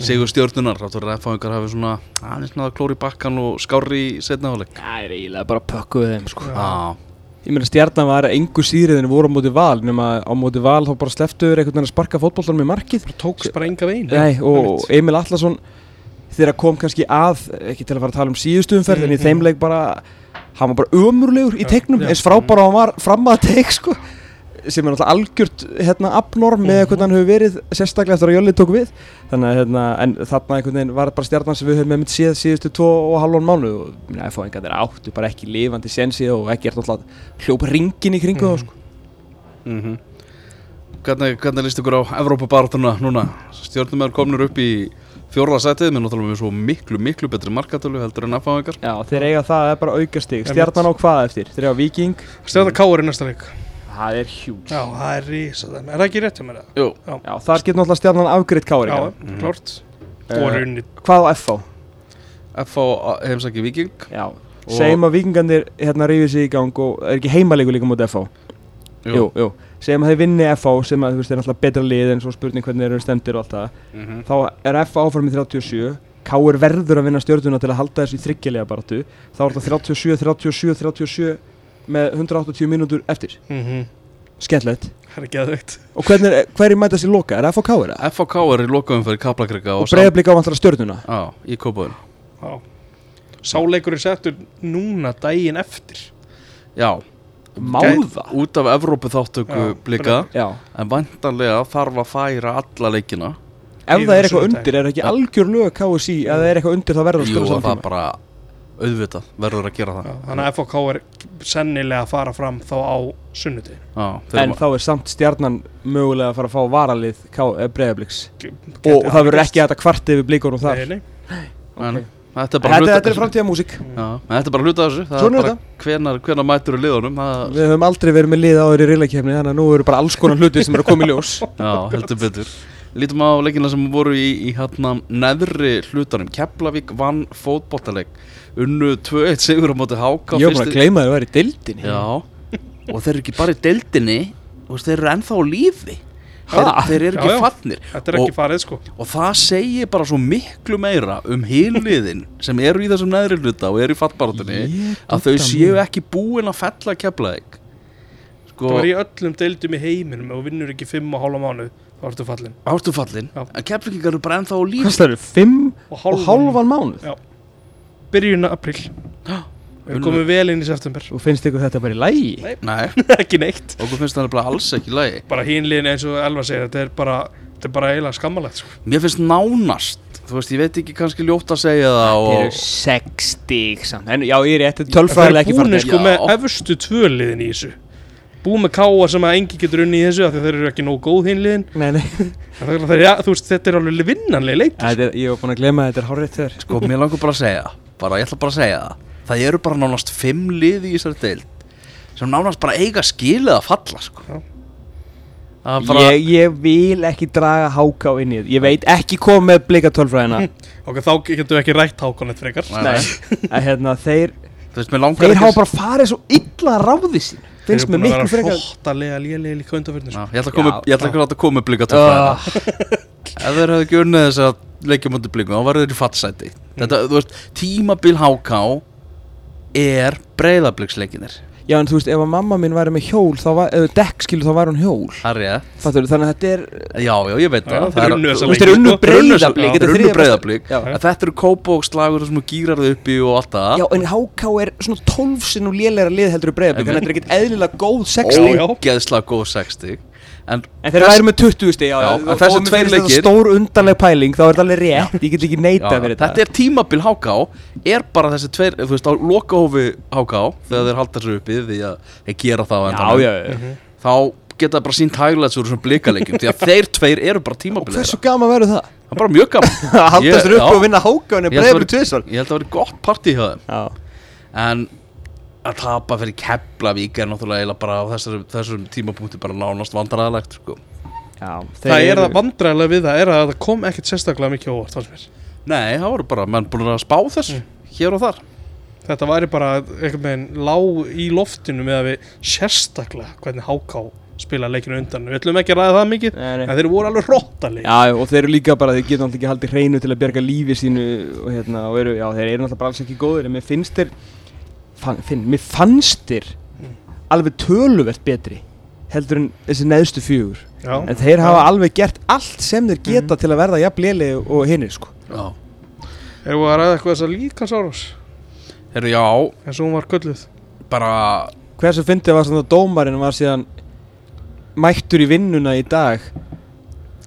sigur stjórnunar. Ráttur Ræfáingar hafi svona aðeins náða klóri bakkan og skári í setnaháleik Það er eiginlega bara pökkuð þeim sko. Já. Ég meina stjarnan var engu síðrið en voru á móti val nema á móti val þá bara sleftuður einhvern veginn að sparka fótballtan með markið. Tóks bara enga veginn. Nei og Emil Allarsson þegar kom kannski að, ekki til að fara að tala um síðustu umferð, mm en í þeim leik bara hann var bara ömurlegur í teiknum eins frábara hann var fram að teik sko, sem er náttúrulega algjört hérna abnorm með hvernig hann hefur verið sérstaklega eftir að Jölli tók við þannig að hérna, en þarna einhvern veginn var bara stjarnan sem við höfum með mitt síð síðustu tvo og halvón mánu og minna, það er áttu bara ekki lifandi sensi og ekki er náttúrulega hljópa ringin í kringu mm -hmm. sko. mm -hmm. Hvernig, hvernig líst ykkur á Evrópabartuna núna? Stjórnum er kominur upp í fjórðarsætið með náttúrulega svo miklu, miklu betri markatölu heldur en aðfáðingar Já, þeir eiga það, það er bara aukastík Stjarnan á hvað eftir? Þeir eiga Viking Stjarnan Káur í næsta leik. Það er hjúts Já, það er rísa þeim Er það ekki rétt hjá mér? Jú. Já, þar getur náttúrulega stjarnan afgriðt kári Já, Mhm. klart Eh, Og runni. Hvað á FH? F.A. heimsæki Viking Já. Segjum að vikingarnir hérna rífið sig í gang og er ekki heimalíku líka mútið FH Jú, jú Segjum að þeir vinni FH sem að þú veist er náttúrulega betra lið en svo spurning hvernig þeir eru stemdir og allt það Mhm. Þá er FH áfram í 37 Káur verður að vinna stjórnuna til að halda þessu í þryggjalega baratu Þá er þetta 37, 37, 37 með 180 mínútur eftir Mhm. Skemmtilegt Það er geðveikt Og hvernig, er- hverjir mæta sér loka? Er FH Káur það? F.A.K. er í lokaðum fyrir Kaplakrika Og breyðablík á vantar stjórnuna Já, í Já Sáleikur er settur núna daginn eftir Já Máða? Út af Evrópu þáttöku blika Já. En vantanlega þarf að færa alla leikina. Ef það er eitthvað undir, er ekki algjör lög KSI Ef það er eitthvað undir þá verður að Jú, það er bara auðvitað Verður að gera það. Já, Þannig að FOK er sennilega að fara fram þá á þeir En þá er samt stjarnan mögulega að fara að fá varalið breyðabliks Gæti Og það verður ekki að kvarta yfir blíkunum þar. Nei, nei. en, ok. Þetta er bara Þetta, hluta þetta er framtíðamúsík Já, en þetta er bara hluta þessu. Svona er hvenar, hvenar mætur í liðunum? Við höfum aldrei verið með lið áður í reylakefni Þannig að nú eru bara alls konar hluti sem eru í ljós. Já, heldur betur. Lítum á leikina sem voru í, í hérna neðri hlutanum. Keflavík vann fótbollaleik Unnu 2-1 sigur á móti háka Ég var bara að gleyma að það væri í deildinni. Já, og þeir eru ekki bara í deildinni þeir eru ennþá á lífi Þeir, þeir eru ekki já. fallnir Þetta er ekki Og- farið sko Og það segir bara svo miklu meira um heiliðin sem eru í þessum neðri hluta og eru í fallbarátunni að þau séu ekki búin að fella Keflavík Sko, Það var í öllum deildum í heiminum og vinnur ekki 5 og hálfa mánuð þá ertu fallin ástu fallin en Keflavíkar eru bara ennþá Hvað það eru? Fimm og og hálfan mánuð? Já. Byrjun april. Við komum vel inn í september. Og finnst ykkur þetta bara í lægi? Nei. Nei, Ekki neitt. Okkur finnst það bara alls ekki í lagi. Bara hínliðin eins og Elva segir Þetta er bara, þetta er bara eiginlega skammalegt sko. Mér finnst nánast Þú veist, ég veit ekki kannski ljótt að segja það Þeir eru og, sex stík samt. En já, ég er rétt, þetta er Það tölfræðilega er ekki búinir sko með efstu tvöliðin í þessu. Búið með káa sem að engi getur unni í þessu af því að þeir eru ekki nóg góð hínliðin Nei, nei. Þeir, ja, þú veist, þetta er alveg vinnanlega leik Þetta er- Ég var búin að gleyma að þetta er hárreitt þér Sko, mér langar bara að segja bara, Ég ætla bara að segja það Það eru bara nánast fimm lið í þessari deild sem nánast bara eiga skilið að falla sko. Bara ég, ég vil ekki draga háká inn í þetta Ég veit ekki koma með blika tölfræðina. Ok, þá getum við ekki rætt hákonett frekar. Nei, Nei. Að hérna, þeir, Þú veist, þeir ekki hafa bara farið svo illa ráði sín. Finnst mér miklu frekar Hróttalega lélega líka undanförnum Já, sko. Ég ætla að koma, Já, ég ætla já. að koma með blika uh, Ef þeir hefðu ekki unnið þess að leikja mútið blikum, þá verður þeir í fattsæti Þetta, þú veist, tímabil HK er breyðabliksleikinir Já en þú veist, ef að mamma mín væri með hjól þá var, eða dekk skilur þá væri hún hjól. Það er ég Fattur, Þannig að þetta er Já, já, ég veit Já, það. unnu þessa Þú veist, leiki, unnu sko. Breiðablik, Já, þetta er unnu breyðablík þetta eru kópókslagur sem gýrar þau upp í og allt það. Já, en HK er svona 12 sinnum lélæra lið heldur í breyðablik Þannig að þetta er ekkert eðlilega góð 60 Ó, já. Ógeðslega góð 60 En En þeir væri með 20 stig, já, Já, já, en þessi tveir leikir- Stór undarleg pæling, þá er þetta alveg rétt Ég get ekki neita já, fyrir þetta þetta er tímabil HK Er bara þessi tveir, þú veist, á lokahófi HK Þegar þeir halda sér uppi því að þeir gera það á Já, já, já. Þá geta bara sínt hægilegt svo þessum blikaleikjum Því að þeir tveir eru bara Og tímabil hversu gaman verður það? Það er bara mjög gaman. Að halda Ég- sér upp já. og vinna HK en það veri gott partí hjá þeim. Já, En að tapa fyrir Keflavík er náttúrulega bara á þessum, þessum tímapunkti bara nánast vandræðalegt sko. já Það er það vandræðilega við það er að það kom ekkert sérstaklega mikið óvart. Nei, það voru bara menn búin að spá þessu hér og þar Þetta væri bara einhvern veginn lág í loftinu með að við sérstaklega hvernig HK spila leikinu undan Við ætlum ekki að ræða það mikið Nei, nei. en þeir voru alveg hróttaleg Já, og þeir eru líka bara, þeir geta náttúrulega ekki haldið hreinu til að bjarga lífi sínu og hérna, og eru, já, þeir eru náttúrulega bara alls ekki góðir en mér finnst þeir, fann, finn, mér fannst þeir alveg töluvert betri heldur en þessi neðstu fjögur. Já, en þeir hafa alveg gert allt sem þeir geta til að verða jafn léli og hinnir, sko. Já. Erum við að ræða eitthvað þess að líka Sáros Herru, já, eins og hún var gölluð bara Hversu fyndið var svona dómarinn var síðan mættur í vinnuna í dag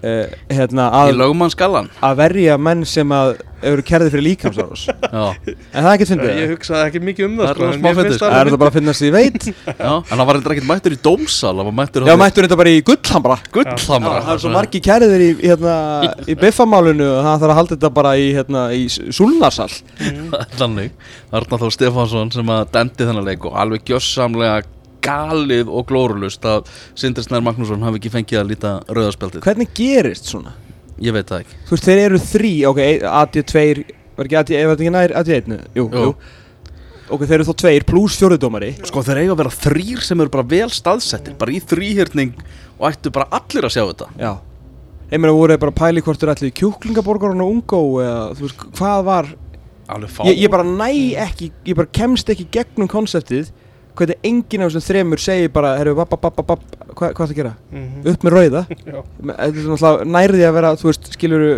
uh, hérna, í að, að verja menn sem að eru kærði fyrir líkamsárós en það er ekkert fyndið? Ég hugsaði ekki mikið um það Það er sko, sko. Það er þetta bara að finna ég veit? Já. En hann var eitthvað ekkert mættur í dómsal mættur Já, mættur þetta bara í gullhamra. Gullhamra. Það er svo margi kæriðir í, hérna, í biffamálinu og það þarf að halda þetta bara í, hérna, í súlnarsal. Þannig. Arnar Þór Stefánsson sem að dendi þennan leik og alveg gjössamlega galið og glórulust að Sindri Snær Magnússon hafi ekki fengið að líta rauðarspjaldið Hvernig gerist svona? Ég veit það ekki. Þú veist, þeir eru þrý, ok, AD2 var ekki AD, var ekki nær AD1? Jú, jú, jú. Ok, þeir eru þá tveir pluss fjóruðdómari Sko þeir eiga að vera þrýr sem eru bara vel staðsettir bara í þrýhjörning og ættu bara allir að sjá þetta. Já. Ég meina, voru þeir bara pæli hvort þeir ætli kjúklingaborgarinn og ungó eða, þú veist, hvað var ég, ég bara næ ekki, ég bara kemst ekki gegnum konseptið hvernig enginn af þessum þremur segir bara herru, bap, bap, bap, bap, hvað, hvað það gera? Mm -hmm. upp með rauða þetta er nærði að vera, þú veist, skiluru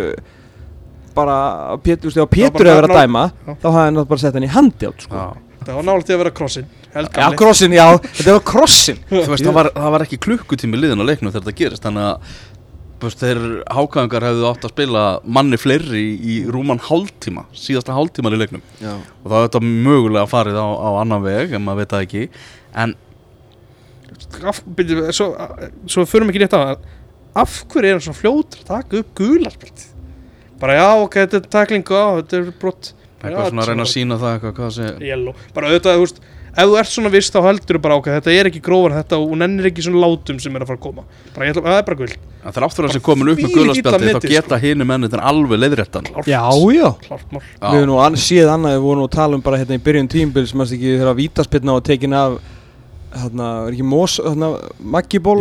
bara, Pétur, þú veist, ef Pétur er að vera að dæma já. þá hafði hann bara sett hann í handi átt sko. það var náttúrulega að vera krossin já, krossin, já, þetta var krossin þú veist, það var, það var ekki klukkutími liðin á leiknum þegar þetta gerist, þannig að þeir hákvæðingar hefðu átt að spila manni fleiri í, í rúman hálftíma síðasta hálftíman í leiknum. Já. og það er þetta mögulega farið á, á annan veg en maður veit það ekki. En af, byrju, svo, svo fyrir mig ekki rétt á af hverju er hann svo fljótur að taka upp gularspjöld bara já ok, þetta er taklingu á þetta er brott eitthvað svona að reyna að sína það eitthvað hvað sé bara auðvitað, þú veist ef þú ert svona vist þá heldur þú bara ákveð þetta er ekki grófar þetta og hún ennir ekki svona látum sem er að fara að koma. Bara ég ætla að það er bara gull Það er áttur að það sé komin upp með gullaspjaldi þá geta hínu menni þetta alveg leiðrættan Já, já. Við hefum nú séð annað, við vorum nú að tala um bara hérna í byrjun tímbil sem að ekki þeirra vítaspilna og tekin af hérna, er ekki mós, hérna, maggiból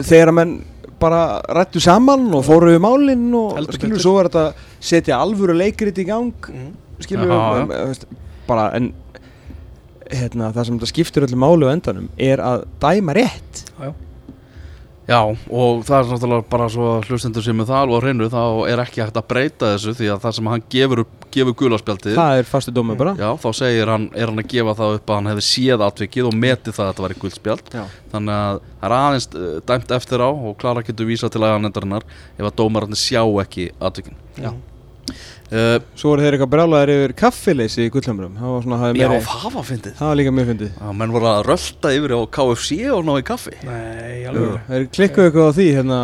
þegar að menn bara rættu saman og fóru við málinn og skilur, svo er þetta setja alvöru leikrit í gang mm. skilur, bara en hérna, það sem þetta skiptir öllu málu á endanum er að dæma rétt. Já, já. Og það er náttúrulega bara svo hlustendur sem er það alveg á hreinu þá er ekki hægt að breyta þessu því að það sem hann gefur, gefur gulaspjaldið það er fastu dómi bara. Já, þá segir hann, er hann að gefa það upp að hann hefði séð atvikið og metið það að þetta væri guldspjald þannig að það er aðeins eh, dæmt eftir á og klara getur vísa til aðanendarinnar ef að dómararnir sjá ekki atvikin já Uh, Svo voru þeir eitthvað brálaðir yfir kaffileysi í gullhamrum Já, það var fyndið. Það var líka mjög fyndið. Já, menn voru að rölda yfir á KFC og ná í kaffi. Nei, alveg Þeir klikkuðu eitthvað á því hérna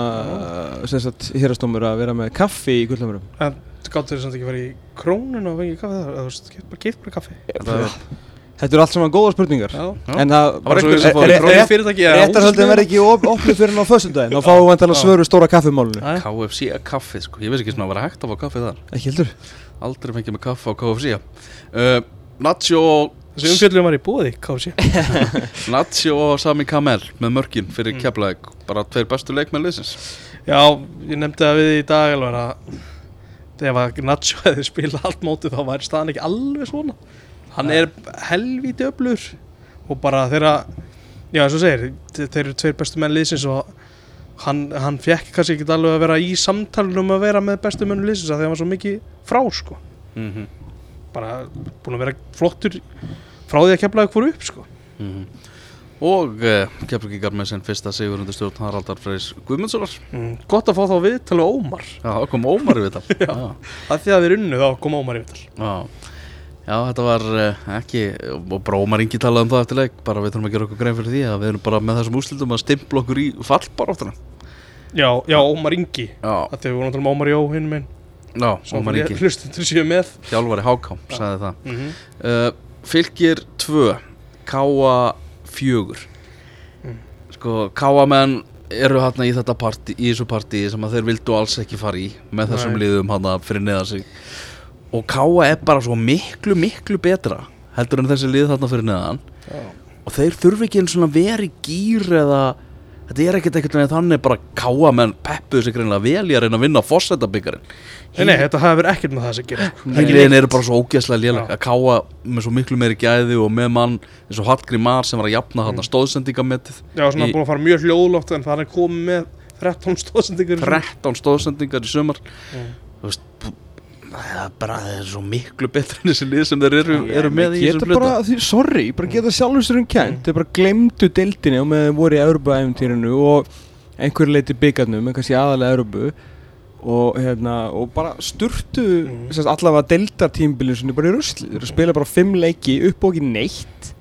Sessat hérastómur að vera með kaffi í gullhamrum En gáttu þeir samt ekki að vera í krónun og fengið kaffi þar? Þú veist, bara geitt bara kaffi Þetta eru allt saman góða spurningar. Já. En það var Réttarhaldin verði ekki opnið fyrir ná fössundagin Þá fáum við að svöru stóra kaffimálunni KFC að kaffi sko. Ég veist ekki svona að vera hægt að fá kaffi þar. Ekki heldur. Aldrei fengið með kaffi á KFC uh, Nacho Þessi umfjöldum var í bóði KFC Nacho og Sami Kamel með mörgin fyrir mm. keflaðeg Bara tveir bestu leikmenn leysins Já, ég nefndi það við í dag alveg að Ef að Nacho hefði spilað allt mótið þá væri staðan ekki alveg svona hann er helvíti öflur og bara þeirra já eins og segir, þeir eru tveir bestu menn liðsins og hann, hann fekk kannski ekki alveg að vera í samtalunum að vera með bestu menn liðsins að það var svo mikið frá sko. Mm -hmm. bara búin að vera flottur frá því að kemlaði hverju upp sko. Mm -hmm. og uh, kemlaði með sinn fyrsta sigurundu stjórn Haraldar Freys Guðmundssonar. Mm, gott að fá þá viðtal og Ómar. Já, þá kom Ómar viðtal. Það því að við erum unnu þá kom Ómar viðtal. Já Já, þetta var uh, ekki, og Brómar Ingi talaði um það eftir leik, bara við þurfum að gera okkur grein fyrir því að við erum bara með þessum úslitum að stimpla okkur í fallbaráttuna. Já, já, Ómar Ingi, þetta hefur voruð um Ómar Jó hinn minn. Já, Ómar Ingi. Hlustundur séu með. Hjálfari Hákám, sagði það. Mm -hmm. uh, fylgir 2, Káa 4. Mm. Sko, Káa menn eru hérna í þetta partí, í þessu partí sem að þeir vildu alls ekki fara í með þessum Nei. liðum hérna fyrir neða sig og Káa er bara svo miklu miklu betra heldur en þessi lið þarna fyrir neðan. Já. og þeir þurfi ekki einn svona veri gýr eða þetta er ekkert ekkert með þannig bara Káa menn peppuðu sig reynilega vel í að reyna að vinna fórsættabíkarinn Nei, nei, þetta hafur ekkert með það að gera Híliðin eru bara svo ógæslega lélega að Káa með svo miklu meiri gæði og með mann eins og Hallgrí Mar sem var að jafna mm. stóðsendingamettið Já, svona í... búin að fara mjög hljóðlótt en það er komið með 13 stóðsendingar 13 stóðsendingar í sumar. Mm. Þú veist það er bara það er svo miklu betur en þessi lið sem þeir eru, eru með í þessum hluta. sorry, bara geta sjálfur sér um kænt þeir bara glemdu deildinni og með voru í Európa-æfintýrinu og einhver leiti byggarnum, en kannski aðalega Európu og, hérna, og bara sturtu mm. allavega deildartímbilin sem er bara í rusli. Þeir spila bara fimm leiki upp og ekki neitt.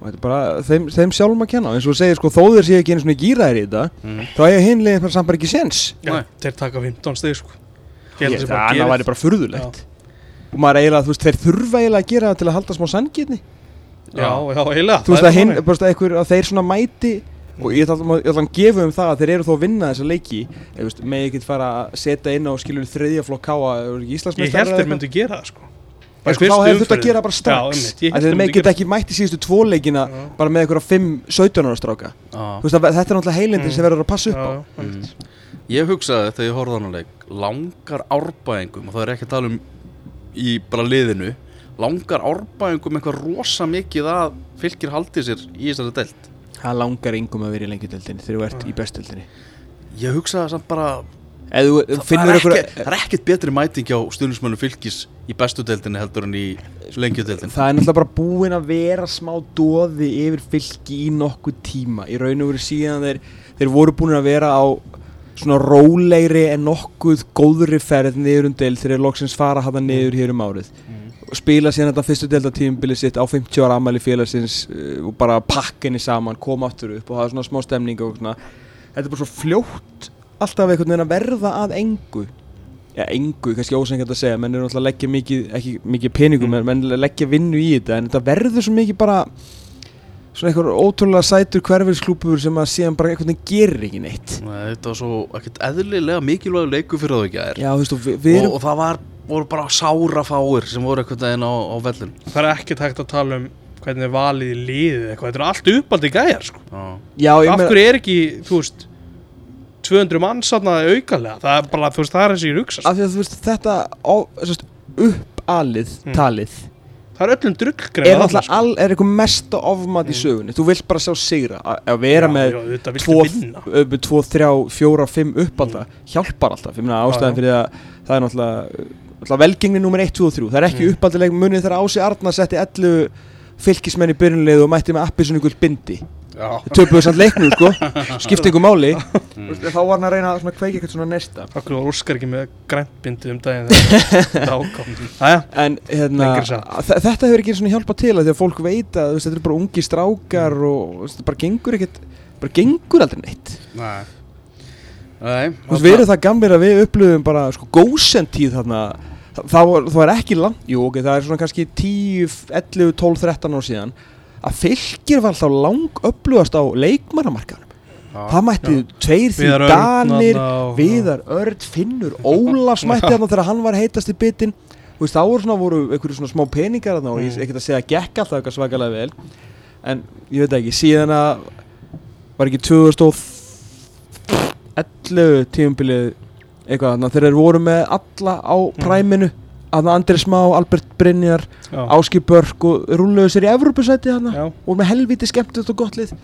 Og þetta er bara þeim, þeim sjálfum að kenna. Eins og þú segir sko þó þeir séu ekki einu svona gýraðir í þetta mm. þá er hinleginn samt bara ekki sens ja, þeir taka 15 steg sko Ég held að það væri bara furðulegt. Og maður eiginlega, þú veist, þeir þurfa eiginlega að gera það til að halda smá sangirni Já, já, heila Þú veist að hinn, bara eitthvað að þeir svona mæti og ég ætla að gefa um það að þeir eru þó að vinna þessa leiki. Með ekki fara að setja inn á skiljur þriðja flokk káa Ég held þeir myndi gera það sko Sko, þá hefur þetta að gera bara strax? Þeir geta ekki mætt í síðustu tvoleikina bara með eitthvað 5-17 ára stráka. Þetta er náttúrulega heilindi sem verður að passa upp á. Mm. Ég hugsaði þegar ég horfði á hann leik langar árbæðingum og það er ekki að tala um í bara liðinu langar árbæðingum eitthvað rosa mikið að fylgir haldið sér í þessari delt Það langar yngum að vera í lengjudeldinni þegar þú ert í bestudeldinni Ég hugsaði samt bara Eðu, það, er ekki, það er ekkert betri mæting á stundismönu fylgis í bestudeldinni heldur en í lengjudeldinni Það er náttúrulega bara búin að vera smá dóði yfir fylgi í nokkuð tíma. Í raun og veru síðan þeir, þeir voru búin að vera á svona rólegri en nokkuð góðri ferð niður um deild þegar loksins fara að hafa niður hér um árið. Mm. og spila síðan þetta fyrstu deildatímbilið sitt á 50 ára amæli félagsins uh, og bara pakka henni saman, koma aftur upp og hafa svona smá stemning og svona. Þetta er bara svo fljótt alltaf einhvern veginn að verða að engu. Já, engu, kannski ósengjart að segja. Menn eru alltaf að leggja mikið, ekki mikið peningum mm. menn leggja vinnu í þetta en þetta verður svo mikið bara svona einhver ótrúlega sætur hverfilsklúpur sem að síðan bara einhvern veginn gerir ekki neitt. Nei, þetta var svo ekkert eðlilega mikilvæg leiku fyrir það ekki að er já, veistu, við, við erum... og, og það var, voru bara sára fáir sem voru einhvern veginn á, á vellin það er ekkert hægt að tala um hvernig valið í liðið eitthvað, þetta er allt uppaldi gæjar sko. já, af hverju er ekki, þú veist 200 mann svona aukalega. Það er bara, þú veist, það er og ég rúksa af því að þú veist, þetta á, veist, uppalið mm. talið það er öllum drullgreið er alltaf all, er eitthvað mesta ofmat mm. í sögunni. Þú vilt bara sjá sigra að vera já, með 2, 3, 4, 5 uppalda mm. hjálpar alltaf, ég meina ástæðan fyrir að það er náttúrulega velgengni nummer 1, 2 og 3 það er ekki mm. uppaldileg munið þegar Ási Arnar setti 11 fylgismenn í byrjunlegu og mætti með appi svona ykkur bindi töpuðu samt leiknum sko. Skipti ykkur máli. Mm. þá var hann að reyna að kveiki eitthvað svona nesta Akkur var Óskar ekki með græntbindi um daginn þetta ákátt en hérna, þetta hefur ekki hjálpað til að því að fólk veit að þetta er bara ungi strákar og þetta bara gengur ekkert bara gengur aldrei neitt. Nei, Nei Þú veist, við erum það gamlir að við upplöfum bara sko góðsentíð þarna það var, það var ekki langt, jú ok, það er svona kannski 10, 11, 12, 13 ár síðan að fylgir var alltaf lang upplugast á leikmannamarkanum það mætti tveir því Danir Viðar Örd, Finnur Ólafs mætti þarna þegar hann var heitast í bitin veist, þá voru einhverju svona smá peningar þarna og ég ekkert að segja að gekk alltaf eitthvað svakalega vel. En ég veit ekki, síðan að var ekki 2011 tíumbilið eitthvað þarna þegar þeir voru með alla á mm. Að Andri Smá, Albert Brynjar Áski Börk og rúluðu sér í Evrópusæti þarna. Og með helviti skemmt og gott lið.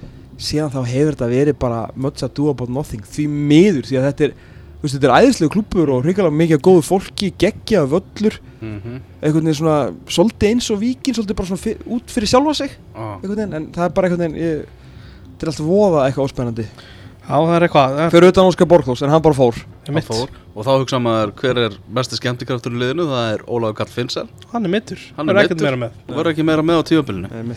Síðan þá hefur þetta verið bara much ado about nothing því miður því að þetta er veist, þetta er æðislega klúpur og hrigalega mikið góðu fólki, geggja völlur. Mm -hmm. einhvern veginn svona svolítið eins og vikin, svolítið bara svona út fyrir sjálfa sig. Ah. en það er bara einhvern veginn ég, þetta er alltaf voða eitthvað óspennandi Já, það er eitthvað Fyrir utan Óskar Borglós, en hann bara fór. Hann fór. Og þá hugsa maður hver er mest skemmtikraftur í liðinu? Það er Ólaður Karl Finnsel Hann er mittur. Hann er með. Hann verður ekki meira með á tífabilinu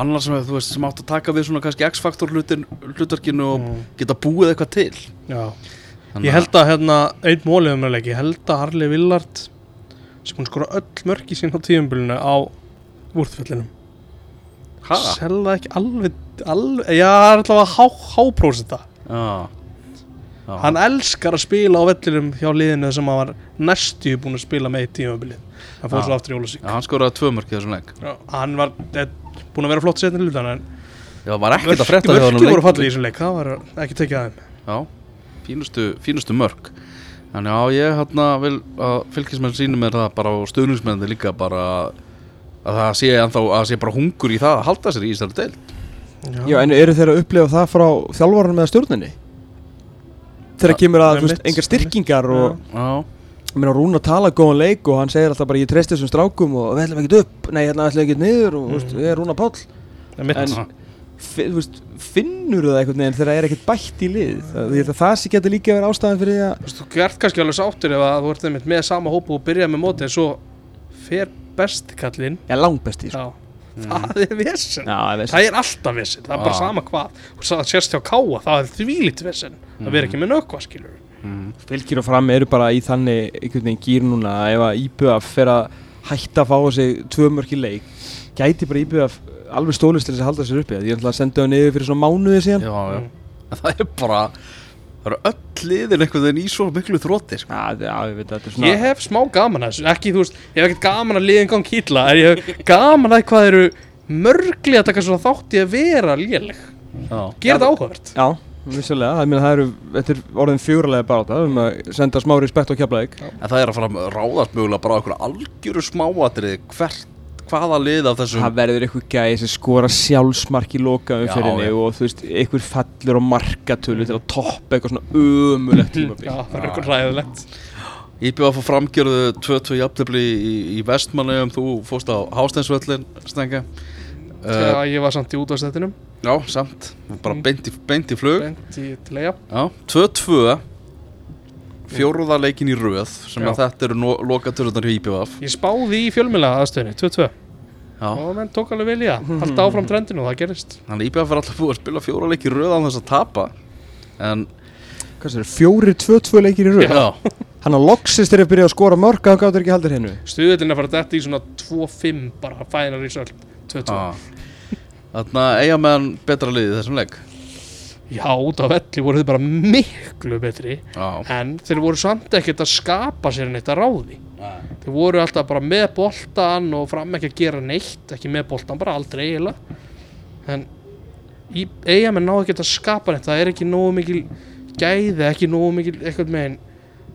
Annars sem þú veist sem átt að taka við svona kannski X-faktor hlutverkinu og mm. geta búið eitthvað til. Já. Þannig Ég held að hérna einn mólið um leggja Ég held að Harli Villard sem hún skora öll mörg í sín á úrþföllinum Selða ekki alveg, alveg Já, það er alltaf að há, háprósita Já. Já. hann elskar að spila á vellinum hjá liðinu sem hann var næstu búin að spila með í tímabilið. Hann fór svo aftur í Ólusík hann skoraði tvö mörk í þessum legg hann var eh, búin að vera flott setni lutan en Já, var ekkert að fretta því voru fallið í þessum leik það var ekki tekið aðeins Já, fínustu, fínustu mörk. Þannig að ég hérna vil að fylgismenn sínum er það bara og stöðnismenni líka bara að það sé, ennþá, að sé bara hungur í það að halda sér í Íslandu deilt Já. Já, en eru þeir að upplifa það frá þjálfvarunum eða stjórninni? Þegar kemur að, þú veist, engar styrkingar og mér á Rún að tala góðan leik og hann segir alltaf bara ég treyst þessum strákum og við ætlum ekkert upp, nei, hérna ætlum ekkert niður og, þú veist, við erum Rún að pál en, þú veist, finnur það einhvern veginn þegar það er ekkert bætt í lið? Það, það, það sé getur líka verið ástæðan fyrir því að Þú veist, þú gert kannski alveg sáttur ef að þú ert með sama hópu og byrja með móti en svo fer bestikallin Já, langbesti, sko það er vissin það er alltaf vissin, það er bara sama hvað. Og það sést hjá káa, það er þvílitt vissin það verður ekki með nökkva, skilur mm. fylgir og fram eru bara í þannig einhvern veginn gýr núna. Ef að Íbjöf fer að hætta að fá sig tvö mörki leik gæti bara Íbjöf alveg stólist til þess að halda sér uppi? Ég ætla að senda það niður fyrir svona mánuði síðan. Já, já, en það er bara það eru öll liðin einhvern veginn í svo miklu þróttir sko. Ég veit að þetta svona Ég hef smá gaman að þessu, ekki þú veist Ég hef ekkert gaman að liðin gang kýtla En ég hef gaman að hvað eru mörgli að taka svona þátt í að vera léleg. Gera þetta áhugavert. Já, vissulega, það, það eru, þetta er orðin fjúralega bara um að senda smá respekt á keflaðik en það er að fara að ráðast mögulega bara á einhverju algjöru smáatriði hvert, hvaða lið af þessum Það verður eitthvað gæði sem skora sjálfsmark í loka já. og þú veist, eitthvað fallur á markatölu til að toppa eitthvað svona umulegt tímabil. Já, það er eitthvað ræðilegt IBF og framgjörðu 2-2 jafnlefli í, í vestmannaugum þú fóst á Hásteinsvöllin stenga uh, Þegar ég var samt í útvarsþettinum Já, samt, bara Mm. beint í, beint í flug. Bent í til eiga Já, 2-2 Fjóruða leikin í röð sem Já. að þetta eru no lokatöruðnar hjá IBF Ég spáði í fjölmjöla aðstöðinni, 2-2 Já, Og menn tók alveg vel í það. Halda áfram trendinu og það gerist. Þannig að IBF er alltaf búið að spila fjóra leiki í röð án þess að tapa. En, fjóri, tvö, tvö leikir í rauð já, Hann að loksist þegar að byrja að skora mörg að hann gáttur ekki haldur hennu Stuðullin er að fara dætt í svona 2-5 bara fænar í söl 2-2 já. Þannig að eiga meðan betra liði í þessum leik Já, út á velli voru þið bara miklu betri Já, En þeir voru samt ekkert að skapa sér neitt að ráði. Þeir voru alltaf bara með boltan og fram ekki að gera neitt Ekki með boltan, bara aldrei eiginlega. En í eigamenn ná ekki að skapa neitt Það er ekki nógu mikil gæði, ekki nógu mikil eitthvað með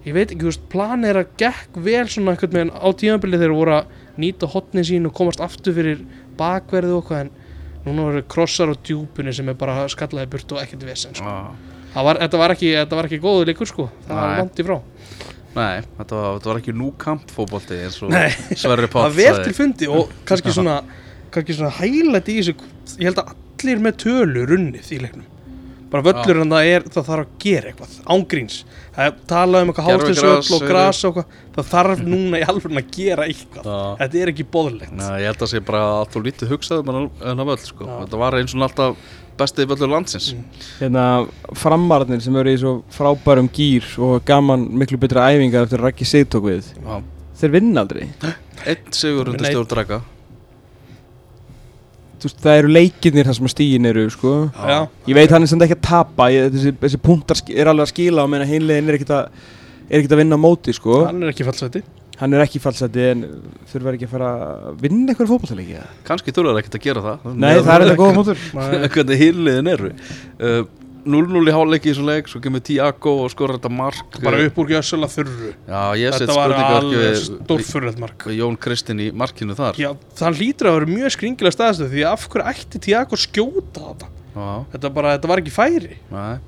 Ég veit ekki, þú veist, planið er að gekk vel svona eitthvað með á tímabilið þeir voru að nýta hotnin sín og komast aftur fyrir bakverðu og hvað en núna voru krossar á djúpunni sem er bara skallaði burt og ekkert vesen sko. Það var, þetta, var ekki, þetta var ekki góðu leikur sko Það var Nei. langt í frá Nei, þetta var, þetta var ekki nú kampfóbolti eins og. Sverri Það Páll var vel til fundi og kannski svona kannski svona hælætt í þessu ég held að allir með tölu runnið í leiknum bara völlur en það er það þarf að gera eitthvað. Ángríns það er talað um eitthvað Gervigras, hálftinsvöll og gras og eitthvað. Það þarf núna í alveg að gera eitthvað. Já. þetta er ekki boðlegt. Nei, ég held að sé bara að þú lítið hugsaðum en en að völl sko. Þetta var eins og alltaf bestið völlur landsins. Mm. Hérna, framararnir sem eru í svo frábærum gýr og gaman miklu betra æfingar eftir að Raggi Sigtók við. Já. Þeir vinna aldrei. Einn sigur undir stjórn draka veist, það eru leikirnir þar sem að stígin eru sko. Já. Ég veit hann er samt ekki að tapa ég, þessi, þessi punktar er alveg að skila og meina hinlegin er ekkert að er ekkert að vinna á móti sko. hann er ekki fallseti hann er ekki falsæti en þurfa ekki að fara að vinna eitthvað eða? Kannski þurfaði ekkert að gera það Nei, það er þetta góða mótur Hvernig hýrliðin eru uh, 0-0 í háleiki í þessu leik Svo kemur Tiago og skora þetta mark. Bara upp úr gjössalega þurru. Já, þetta var alveg stórfurrið mark. við Jón Kristinn í markinu þar. Já, það hlýtur að vera mjög skringilega staðstöð því af hverju ætti Tiago skjóta þetta? Þetta, bara, þetta var ekki færi. Nei.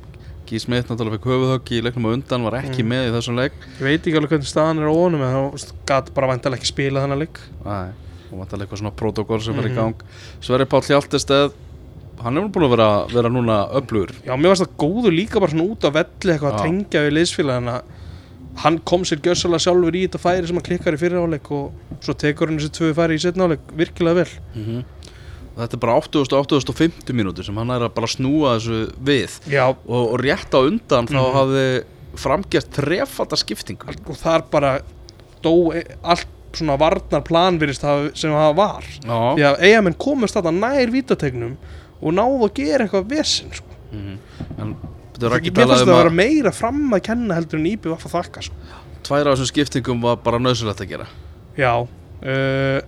Gí Smith náttúrulega fekk höfuðhögg í leiknum á undan Var ekki Mm. með í þessum leik. Ég veit ekki alveg hvernig staðan er á honum en þá gæti bara vantilega ekki spila þannig leik. Nei, og vantarlega eitthvað svona protokól sem er í Mhm. gang. Sverri Páll Hjaltesteð Hann er nú búin að vera, vera núna öflugur. Já, mér varst það góður líka bara svona út á velli eitthvað að tengja við liðsfélagina hann kom sér gjössalega sjálfur í þetta færi sem hann klikkar í fyrir áleik og svo tekur hann þessi tvö færi í setna áleik virkilega vel. Mm Þetta er bara 80 8050 mínútur sem hann er að bara snúa þessu við. Og, og rétt á undan þá Mhm. hafði framgert trefalda skiptingu. Og þar bara dó e- allt svona varnar plan virðist hafa- sem það var. Já, því að eigamenn komast þetta nær vítategnum og náðu að gera eitthvað vesen sko. Mhm. en þetta er Mér talað það um að að vera meira fram að kenna heldur en íbjöð að þakka sko. tvær af þessum skiptingum var bara nöðsulegt að gera Já uh,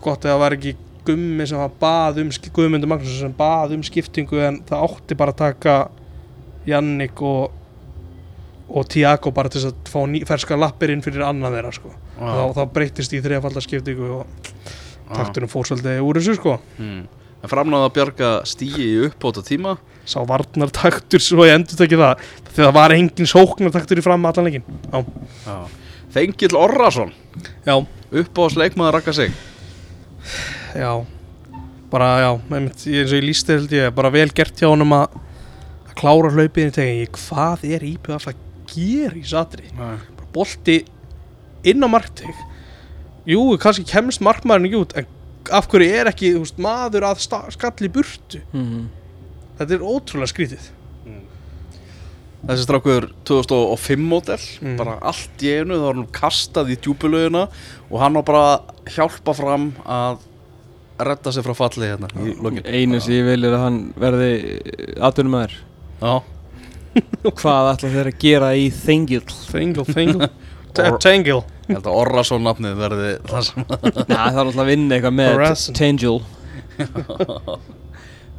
Gott að það var ekki gummi sem var bað um Guðmundur Magnússon sem bað um skiptingu en það átti bara að taka Jannik og og Tiago bara til að fá ný, ferska lappir inn fyrir annan þeirra sko. þá, þá breytist í þrejafaldar skiptingu og takturinn fór svolítið úr þessu sko. mm. En framnáða að bjarga stíi í uppbóta tíma sá varnartaktur svo ég endur tekið það því það var engin sóknartaktur í fram allan leikin. Þengill Orrason. Já, uppbóðs leikmaður rakka sig. Já. Bara já, eins og ég lísti held ég bara vel gert hjá honum að klára hlaupið í tegin. Hvað er IPF að gera í satri Nei. bara bolti inn á markteg. Jú, kannski kemst markmaðurinn ekki út en af hverju er ekki þú veist, maður að í burtu? Mhm. þetta er ótrúlega skrítið. Þessi strákur 2005 mótel Mm. bara allt í einu þá var hann kastað í djúpulögina og hann var bara að hjálpa fram að retta sig frá falli hérna í lokin. Einu sem ég vil er að hann verði atvinnum aður Hvað ætla þeir að gera í Þengil? Þengil, þengil. Tengil ég held að Orrason nafnið verði það sem Já, það er alltaf að vinna eitthvað með. Tengil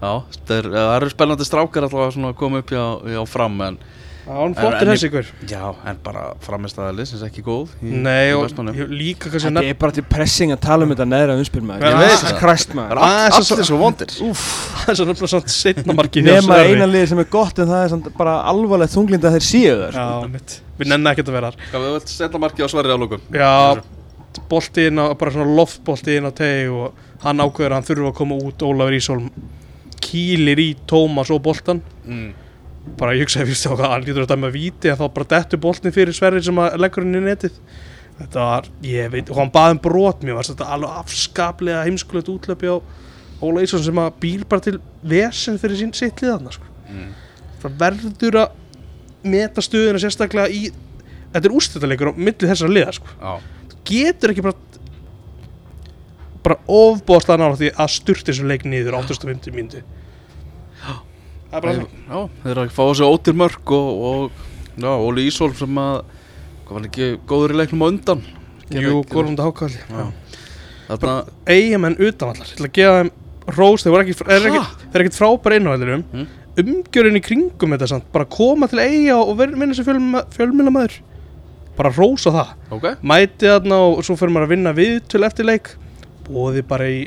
Já, það er- eru spennandi strákar alltaf að svona koma upp hjá, hjá fram en hann flottir þessi ykkur. Já, en bara framistæða liðsins ekki góð í, Nei, og líka kannski Þetta er bara til pressing að tala um þetta neðra umspil maður. Ég veit það. Það. Maður. Er Ah, allir svo vondir. Það er svo nefnilega svona setna marki Nema eina liði sem er gott en það er samt bara alvarlegt þunglinda þeir séu þar sko. Já, mitt. Við nenni ekkert að vera þar. Marki á sverri á lókum Já, bolti inn á, bara svona loftbolti inn á teg og hann ákveður að hann þurfa að koma út Ólafur Ísholm kýlir í Tómas og boltan mm. Bara ég hugsaði fyrst á hvað hann lítur að dæma víti en þá bara dettur boltin fyrir Sverri sem að leggur hann í netið þetta var, ég veit, og hann baði um brot mér var þetta alveg afskaplega heimskulegt útlöpi á Óla Ísholm sem að bíl bara til vesen fyrir sín sitt liðan sko. Mm. það verður að meta stöðuna sérstaklega í þetta er úrstættalegur á milli þessara liða sko. Já, getur ekki bara bara ofbóðslega nála því að styrta þessu leik niður á 850 mínúti það er bara þeir eru að fá þessu ótir mörg og, og já, Óli Ísólf sem að hvað var ekki góður í leiknum á undan? Jú, Gormund Hákalli eigamenn utanvallar, ég ætla að gefa þeim rós, þeir er eru ekkert frábæri innvallirum Mm. umgjörinn í kringum þetta samt, bara koma til eiga og vinna sér fjölmjölamæður bara rósa það. Ok. Mæti þarna og svo fyrir maður að vinna við til eftir leik. Bóði bara í,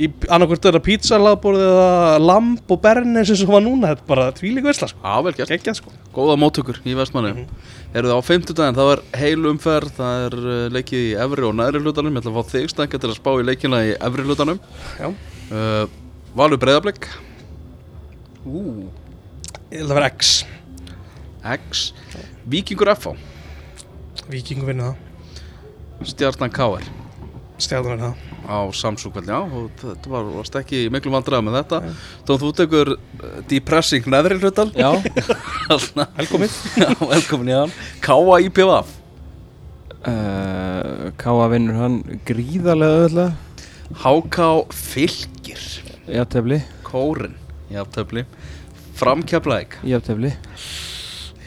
í annarkvort er það pizzalaðborð eða lamb og bernes eins og var núna þetta er bara tvílík veisla sko. Já, vel gert. Geggjað sko. Góða móttökur í vestmanni Mhm. Eru það á 50 daginn, það er heil umferð Það er uh, leikið í efri og neðri hlutanum. Ég ætla að fá þig stækja til að spá í leikina í efri hlutanum. Uh, Valur breyðablик Ú. ég held að vera X. X. Víkingur FH Víkingu vinna það. Stjarnan KR stjálfum vinna það á Samsung já, og þetta var, varst ekki í miklu vandræða með þetta. Þá þú tekur uh, depressing neðri hlutan Já, velkomið Já, velkomin í hann. K.A. IPVF uh, Káa vinnur hann gríðarlega öðvöldlega H.K. Fylgir Jafntefli, Kórin. Í aftöfli Framkeflæk jafntefli.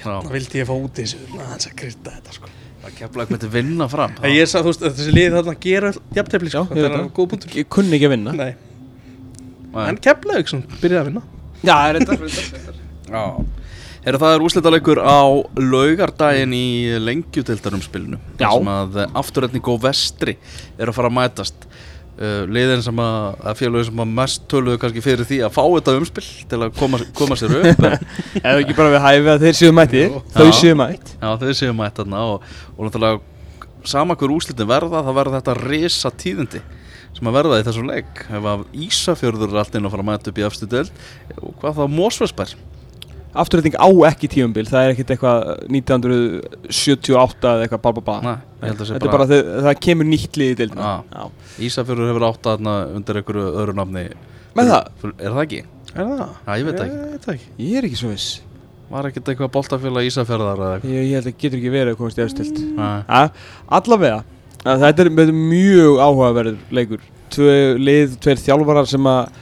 Já, það vildi ég fá út í þessu aðeins að krydda þetta sko það keflæk myndi vinna fram. En ég sagði, þú veist, þessi lið þarna gera jafntefli sko, þetta er það. góð punktur. Ég kunni ekki að vinna. Nei, en kemlaug sem byrjaði að vinna. Já, er þetta Já. Heru, það er úrslitaleikur á laugardaginn í lengjutildarumspilinu Já. sem að afturrætning og vestri er að fara að mætast uh, liðin sem að, að félögin sem að mest töluðu kannski fyrir því að fá þetta umspil til að koma, koma sér upp Eða ekki bara við hæfi að þeir séu mætti. Þau séu mætt. Já, þau séu mætt þarna og, og náttúrulega sama hver úrslitin verða það verða þetta risa tíðindi sem að verða í þessum leik. Ef að Ísafjörður er allt inn að fara að mæta upp í afstu deild og hvað þá Mósfellsbær Afturrætting á ekki tíumbil Það er ekkit eitthvað 1978 eða eitthvað bá bá bá að Þetta er bara þegar það kemur nýtt lið í dildina Já. Já. Ísafjörður hefur átt að þarna undir einhverju öðru nafni Með það? Er það ekki? Er það? Já, ég veit ekki Ég ekki Ég er ekki svo viss Var ekkert eitthvað boltafélag Ísafjörðar eða eitthvað? Ég, ég held að getur ekki verið að komast í ja, Allavega að Þetta er mjög áhugaverður leikur Tvö lið, tveir þjálfarar sem að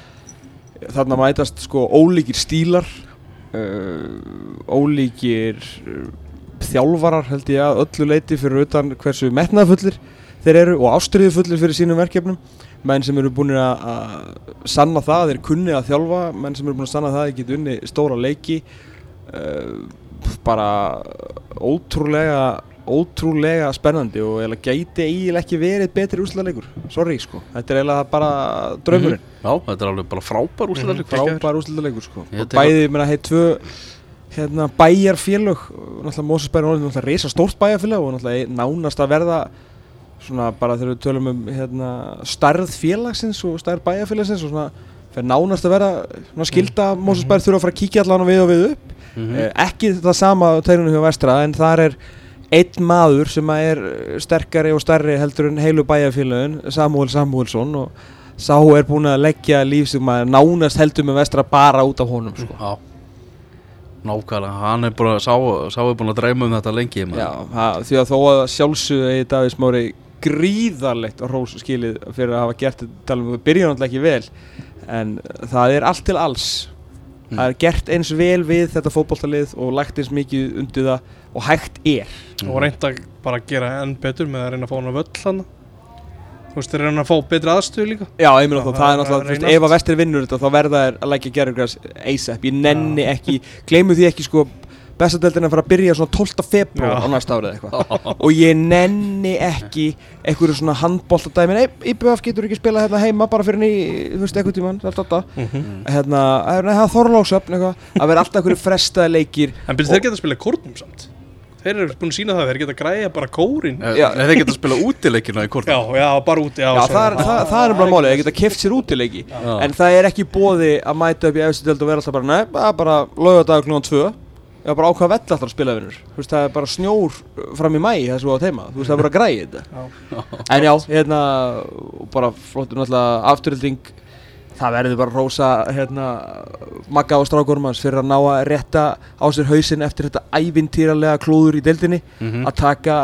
þarna mætast sko ólíkir stílar ólíkir uh, þjálfarar held ég að öllu leiti fyrir utan hversu metnaðfullir þeir eru og ástriðufullir fyrir sínum verkefnum. Menn sem eru búin að sanna það, þeir kunni að þjálfa menn sem eru búin að sanna það að þeir geta unni stóra leiki uh, bara ótrúlega ótrúlega spennandi og eiginlega gæti eiginlega ekki verið betri úrslutaleikur sorry sko, þetta er eiginlega bara draumurinn, Já, þetta er alveg bara frábær Mhm. frábær úrslutaleikur sko. Ég og tek bæði, mér að heit tvö hérna bæjarfélög náttúrulega Mósusbæri er náttúrulega reysa stórt bæjarfélag og náttúrulega nánast að verða svona bara þegar við tölum um hérna stærð félagsins og stærð bæjarfélagsins og svona fyrir nánast að verða svona skilda Mósusbæri þurfa að fara að kíkja allan við og við upp. Mhm. Eh, ekki það sama á tegnunum hjá vestra en þar er einn maður sem að er sterkari og stærri heldur en heilu bæjarfélagin Samuel Samuelsson og sá er búin að leggja líf sem að nánast heldur með vestra bara út af honum sko. Já Nákvæmlega, hann er búin að sá, sá er búin að dreyma um þetta lengi. Já, það, því að þó að sjálfsögðu eigi Davís Mári gríðarlegt rós skilið fyrir að hafa gert þetta talum við byrja náttúrulega ekki vel en það er allt til alls mm. það er gert eins vel við þetta fótballtalið og lagt eins mikið undir það og hægt er mm. og reynda bara að gera enn betur með að reyna að fá hana völl hann þú veist, reyna að fá betri aðstöðu líka já, ég meina þá, það er náttúrulega ef að vestir vinnur þetta þá verða þær að lækja gerðugræs ASAP, ég nenni ekki gleimu því ekki sko bestadeldin að fara að byrja svona 12. februar á næsta árið eitthvað. Og ég nenni ekki einhverju svona handbóltadæmi nei, IBF getur ekki spila hérna heima bara fyrir ný þú veist, eitthvað tíman, þetta mm -hmm. hérna, það er þorlóksöfn eitthvað að vera alltaf einhverju frestaði leikir En byrju þeir geta að spila kórnum samt. Þeir eru búin að sína það, þeir geta að græja bara kórin. Já, þeir geta að spila útileikina í kórnum. Já, já, bara úti Já, já það, er, það, það er bara málið, þeir geta að keft sér útileiki. En það er ekki bóði að mæta upp í eftir og vera alltaf bara, nei, bara lögadagur klúan 2 ég var bara ákvað vell alltaf að spila vinnur þú veist það er bara snjór fram í mæ þessu á teima, þú veist það er bara græði þetta. En já, hérna bara flottur náttúrulega afturhilding. Það verður bara rosa hérna magga á strákurmans fyrir að ná að rétta á sér hausin eftir þetta ævintýralega klúður í deildinni. Mm -hmm. að taka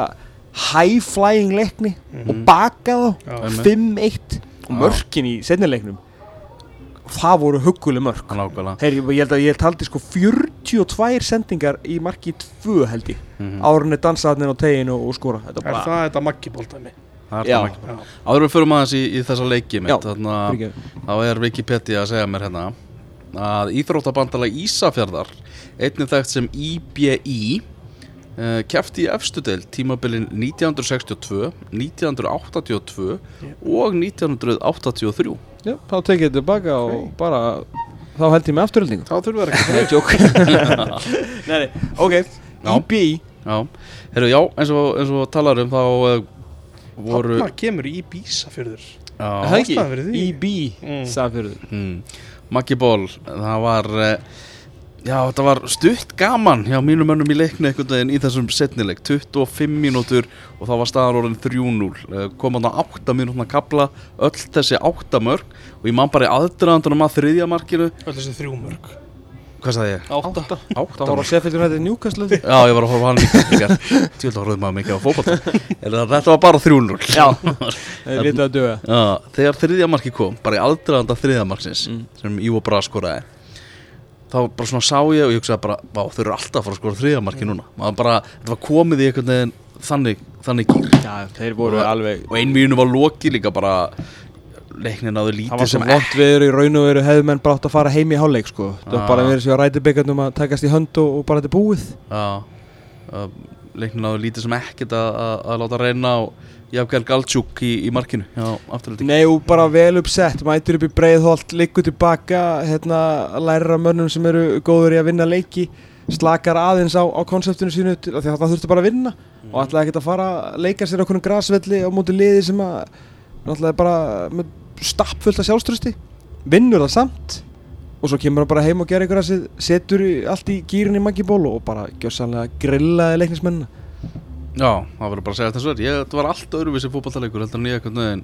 high flying leikni mm -hmm. og baka þá 5-1 og mörkin í setnileiknum það voru huguleg mörg Heyr, ég held að ég taldi sko 42 sendingar í marki 2 held ég mm -hmm. árunni dansaðnin á teginu og skora. Þetta er það þetta makkibóltæmi áður við förum aðeins í, í þessa leiki mitt þannig að þá er Wikipedia að segja mér hérna að Íþróttabandala Ísafjörðar einnig þekkt sem IBI kæfti í efstudel tímabilin 1962 1982 yeah. og 1983 Já, þá tekið þetta tilbaka okay. og bara þá held ég með afturöldingu Þá þurfum við ekki að tjók Nei, ok, EB Já, Heru, já eins og, eins og talar um þá uh, voru Hanna kemur EB safjörður. Það er ekki, EB mm. safjörður. Mm. Maggi Ból, það var uh, Já, þetta var stutt gaman hjá mínum mönnum í leikni einhvern veginn í þessum setnileik 25 mínútur og þá var staðar orðin 3-0 eh, kom á 8 mínútna kabla öll þessi 8 mörg og ég man bara í aðdraðandunum að þriðja markinu. Öll þessi 3 mörg Hvað sagði ég? 8 Það var að Sefildur hætti njúkastlu Já, ég var að horfa hann líka Tjóðlega horfði maður mikið á fókbalt Þetta var bara 3-0 Já, það er vitað að döga Þegar þriðja marki kom, bara í aðdraðanda þriðja marksins mm. sem Ívo Bra skoraði þá bara svona sá ég og ég hugsaði bara vá þau eru alltaf að fara að skora þriðamarki núna. Maður bara, þetta var komið í einhvern veginn þannig, þannig gýr Já, þeir voru og, alveg og einmínu var loki líka bara leiknin áður lítið það var sem vond viður í raun og veru hefðu menn bara átt að fara heim í háleik sko. Það var bara verið sér að ræti byggjarnum að takast í hönd og, og bara þetta búið. Já, leiknin áður lítið sem ekkert að, að, að láta reyna og Jafnvel Galtsjúk í, í markinu já, Nei og bara vel uppsett mætur upp í breiðholt, liggur tilbaka hérna, læra mönnum sem eru góður í að vinna leiki slakar aðeins á, á konseptinu sínu því að það þurftu bara að vinna mm. og ætlaði ekki að fara að leika sér okkur um græsvelli á móti liði sem að náttúrulega bara stappfullt af sjálfströsti vinnur það samt og svo kemur hann bara heim og gerir ykkur að setur allt í gýrin í maggiból og bara gjör sannlega grillaði leiknismennina. Já, það verður bara að segja þetta svo Þetta var allt öðruvísi fókbaltalegur heldur en ég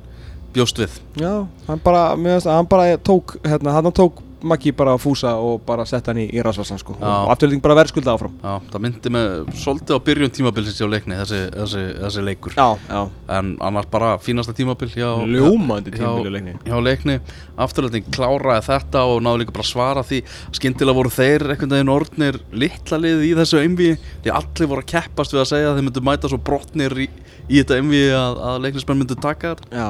bjóst við. Já, hann bara, hann bara tók hérna, hann tók Maggi bara að fúsa og bara setja hann í, í rasvarsan sko. og afturlýting bara verðskulda áfram. Já, það myndi með svolítið á byrjun tímabilsins hjá leikni þessi, þessi, þessi leikur. Já, já. en annars bara fínasta tímabil hjá, Ljómandi tímabil hjá leikni. hjá leikni, afturlýting kláraði þetta og náðu líka bara svara því skindilega voru þeir einhvern veginn orðnir litla liði í þessu einví því allir voru að keppast við að segja að þeir myndu mæta svo brotnir í, í þetta einví að, að leiknismenn myndu taka Já,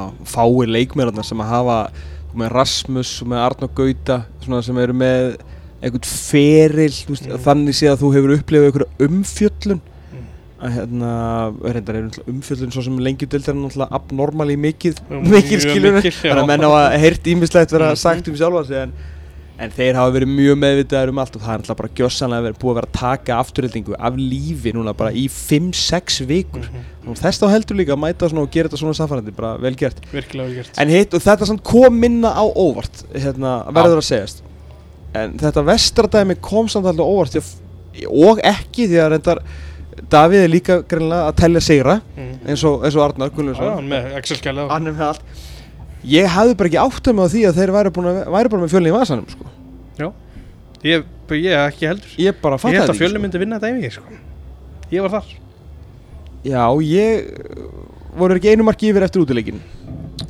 hafa með Rasmus og með Arnó Gauta sem eru með einhvern feril veist, mm. þannig sé að þú hefur upplifað einhverja umfjöllun mm. að hérna, reyndar er umfjöllun svo sem lengjudöld er náttúrulega abnormali mikið, mm, mikið skiljum þannig að menn á að heirt ímislegt vera -hmm. sagt um sjálfa sig en en þeir hafa verið mjög meðvitaður um allt og það er alltaf bara gjössanlega verið búið að vera að taka afturhildingu af lífi núna bara í 5-6 vikur. Mm -hmm. þess þá heldur líka að mæta og gera þetta svona samfærandi, bara vel gert. Virkilega vel gert. En hitt og þetta kom minna á óvart hérna, verður að segjast. En þetta vestradæmi kom samt alltaf óvart og ekki því að reyndar Davíð er líka greinlega að tellja segra mm. eins, og, eins og Arnar Gullvinsson með Excel-skæla ég hafði bara ekki áttum á því að þeir væri, að, bara með fjölni í vasanum sko. Já, ég, ég ekki heldur Ég bara fatt að Ég held að fjölni sko. myndi vinna þetta ég sko. Ég var þar Já, ég voru ekki einu marki yfir eftir útileikin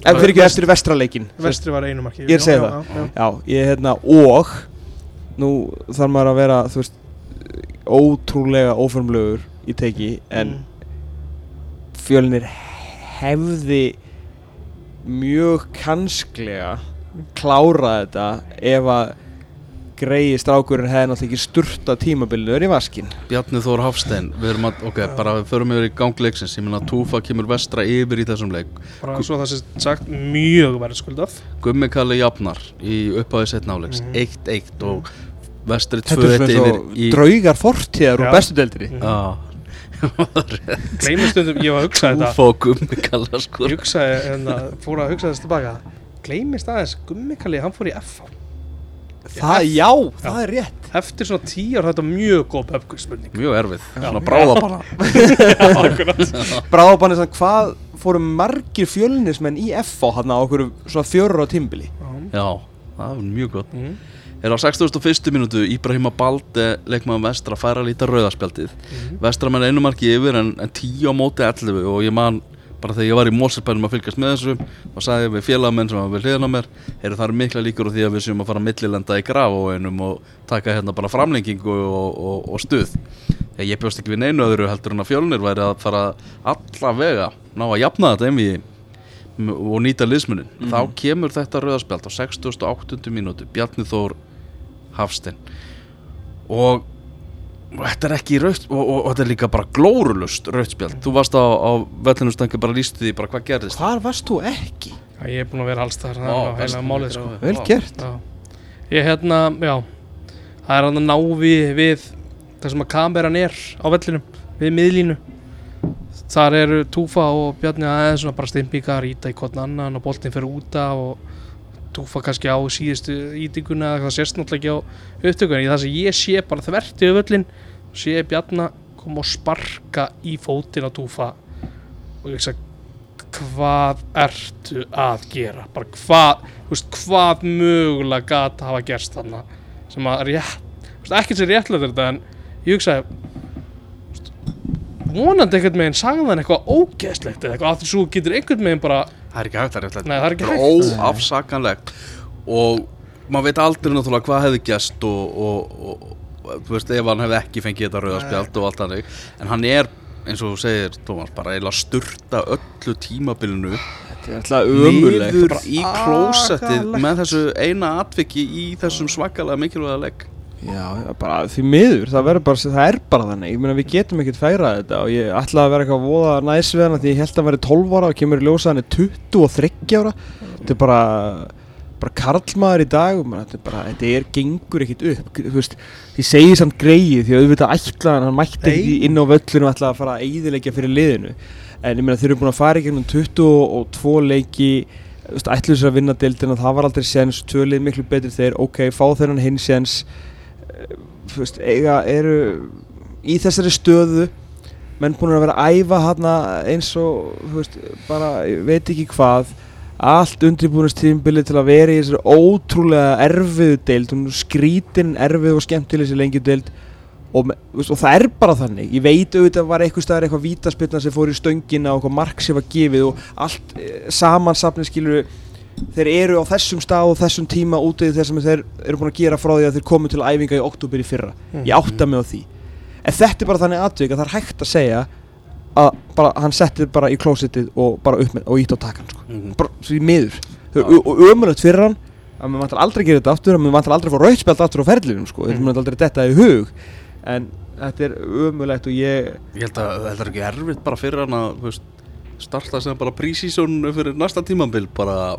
ef þeir ekki eftir vestraleikin vestri var einu marki ég er að segja það já, já. já, ég hérna og nú þarf maður að vera þú veist ótrúlega óformlegur í teki en mm. fjölnir hefði mjög kannsklega klárað þetta ef að greiði strákurinn hefði náttúrulega ekki sturta tímabiliður í vaskin? Bjarni Þór Hafstein, við erum að, ok, bara við förum yfir í gangleiksins, ég að Túfa kemur vestra yfir í þessum leik. Bara svo það sé sagt mjög verið skuldað Gummi Kalli Jafnar í upphæðu setna áleiks, 1-1 mm -hmm. og vestri 2-1 yfir í draugar fortíðar og bestu deildri Já Gleimistundum, ég var að hugsa þetta. Túfa og Gummi Kalla sko. Ég hugsaði, en það fór að hugsa þess tilbaka. Gleimist aðeins, Gummi Kalli, hann fór í FH Það, já, já, það er rétt. Eftir svona tíu ár þetta er mjög góð pöpkurspurning Mjög erfið, svona bráðabanna Bráðabanna er svona hvað fóru margir fjölnismenn í FH hann á okkur svona fjörur á tímbili Já, það er mjög gott. Mm. Er á 61. minútu Íbrahima Balde leikmaðan vestra færa lítið rauðarspjaldið mm. Vestra menn einu marki yfir en, en tíu á móti 11 og ég man bara þegar ég var í Mósersbænum að fylgjast með þessu og sagði við félagamenn sem var við hliðan á mér eru það mikla líkur á því að við séum að fara að millilenda í graf og einum og taka hérna bara framlengingu og, og, og stuð þegar ég bjóst ekki við neinu öðru heldur en að fjölnir væri að fara allavega ná að jafna þetta einvið og nýta liðsmunin mm. þá kemur þetta rauðarspjald á 68. mínúti Bjarni Þór Hafstein og og þetta er ekki raut og, og, og þetta er líka bara glórulust rautspjald þú varst á, á vellinustangi bara lístu því bara hvað gerðist hvar varst þú ekki? Já, ég er búin að vera alls þar það er heila málið sko. vel gert já. ég hérna, já það er hann að ná við, við það sem að kameran er á vellinum við miðlínu þar eru Túfa og Bjarni aðeins svona bara stimpíkar, íta í kvotna annan og boltin fyrir úta og Túfa kannski á síðustu ítinguna eða það sést náttúrulega ekki á upptökunni. Í það sem ég sé bara þverti á völlin sé Bjarnar koma og sparka í fótin á Túfa og ég veist að hvað ertu að gera? Bara hvað, veist, hvað mögulega gata hafa gerst þarna? Sem að rétt ekki sem réttlega þetta en ég hugsa vonandi einhvern veginn sagðan eitthvað ógeðslegt eða eitthvað að þú getur einhvern veginn bara það er ekki hægt það er, Nei, það er ekki hægt. óafsakanlegt. Og maður veit aldrei náttúrulega hvað hefði gæst og, og, og, þú veist ef hann hefði ekki fengið þetta rauðarspjald og allt hannig en hann er eins og þú segir Tómas bara eiginlega styrta öllu tímabilinu. Niður í klósettið með þessu eina atviki í þessum svakalega mikilvæga legg Já, bara því miður, það, bara, það er bara þannig, ég meina við getum ekkert færað þetta og ég ætlaði að vera eitthvað voða næsveðan því ég held að hann væri 12 ára og kemur í ljósa hann er 23 ára, þetta er bara bara karlmaður í dag og þetta er bara, þetta er, gengur ekkit upp. Þú veist, ég segi samt greið því að auðvitað ætlaðan, hann mætti ekki inn á völlinu og ætlaði að fara að eidilegja fyrir liðinu. En ég meina þeir eru búin að fara í gegnum 22 leiki ætluðu sér að vinna deildina, það var aldrei séns tvölið miklu betur þeir, ok, fá þennan hins séns veist, eiga, eru í þessari stöðu menn búin að vera að æfa hann eins og, veist, bara veit ekki hvað allt undirbúinustíðinbilið til að vera í þessari ótrúlega erfiðu deild skrítin, erfið og skemmtileg sér lengi deild og, og það er bara þannig. Ég veit auðvitað að var eitthvað staðar eitthvað vítaspilna sem fór í stöngina og eitthvað mark sem var gefið og allt eh, samansapni skilur þeir eru á þessum stað og þessum tíma útið þess að þeir eru búin að gera frá því að þeir komu til æfinga í oktober í fyrra ég mhm. átta mig á því en þetta er bara þannig aðvika að það er hægt að segja að bara, hann setti bara í klósitið og bara upp með og ítt á takan sko. mm -hmm. bara svo í miður og ömulegt fyrir hann að maður vantar aldrei að gera þetta aftur að maður vantar aldrei að fá rautspjald aftur á ferðlunum sko. þetta mm. maður aldrei detta í hug en þetta er ömulegt og ég ég held að þetta er ekki erfitt bara fyrir hann að starta sem bara prísísónu fyrir næsta tímambil bara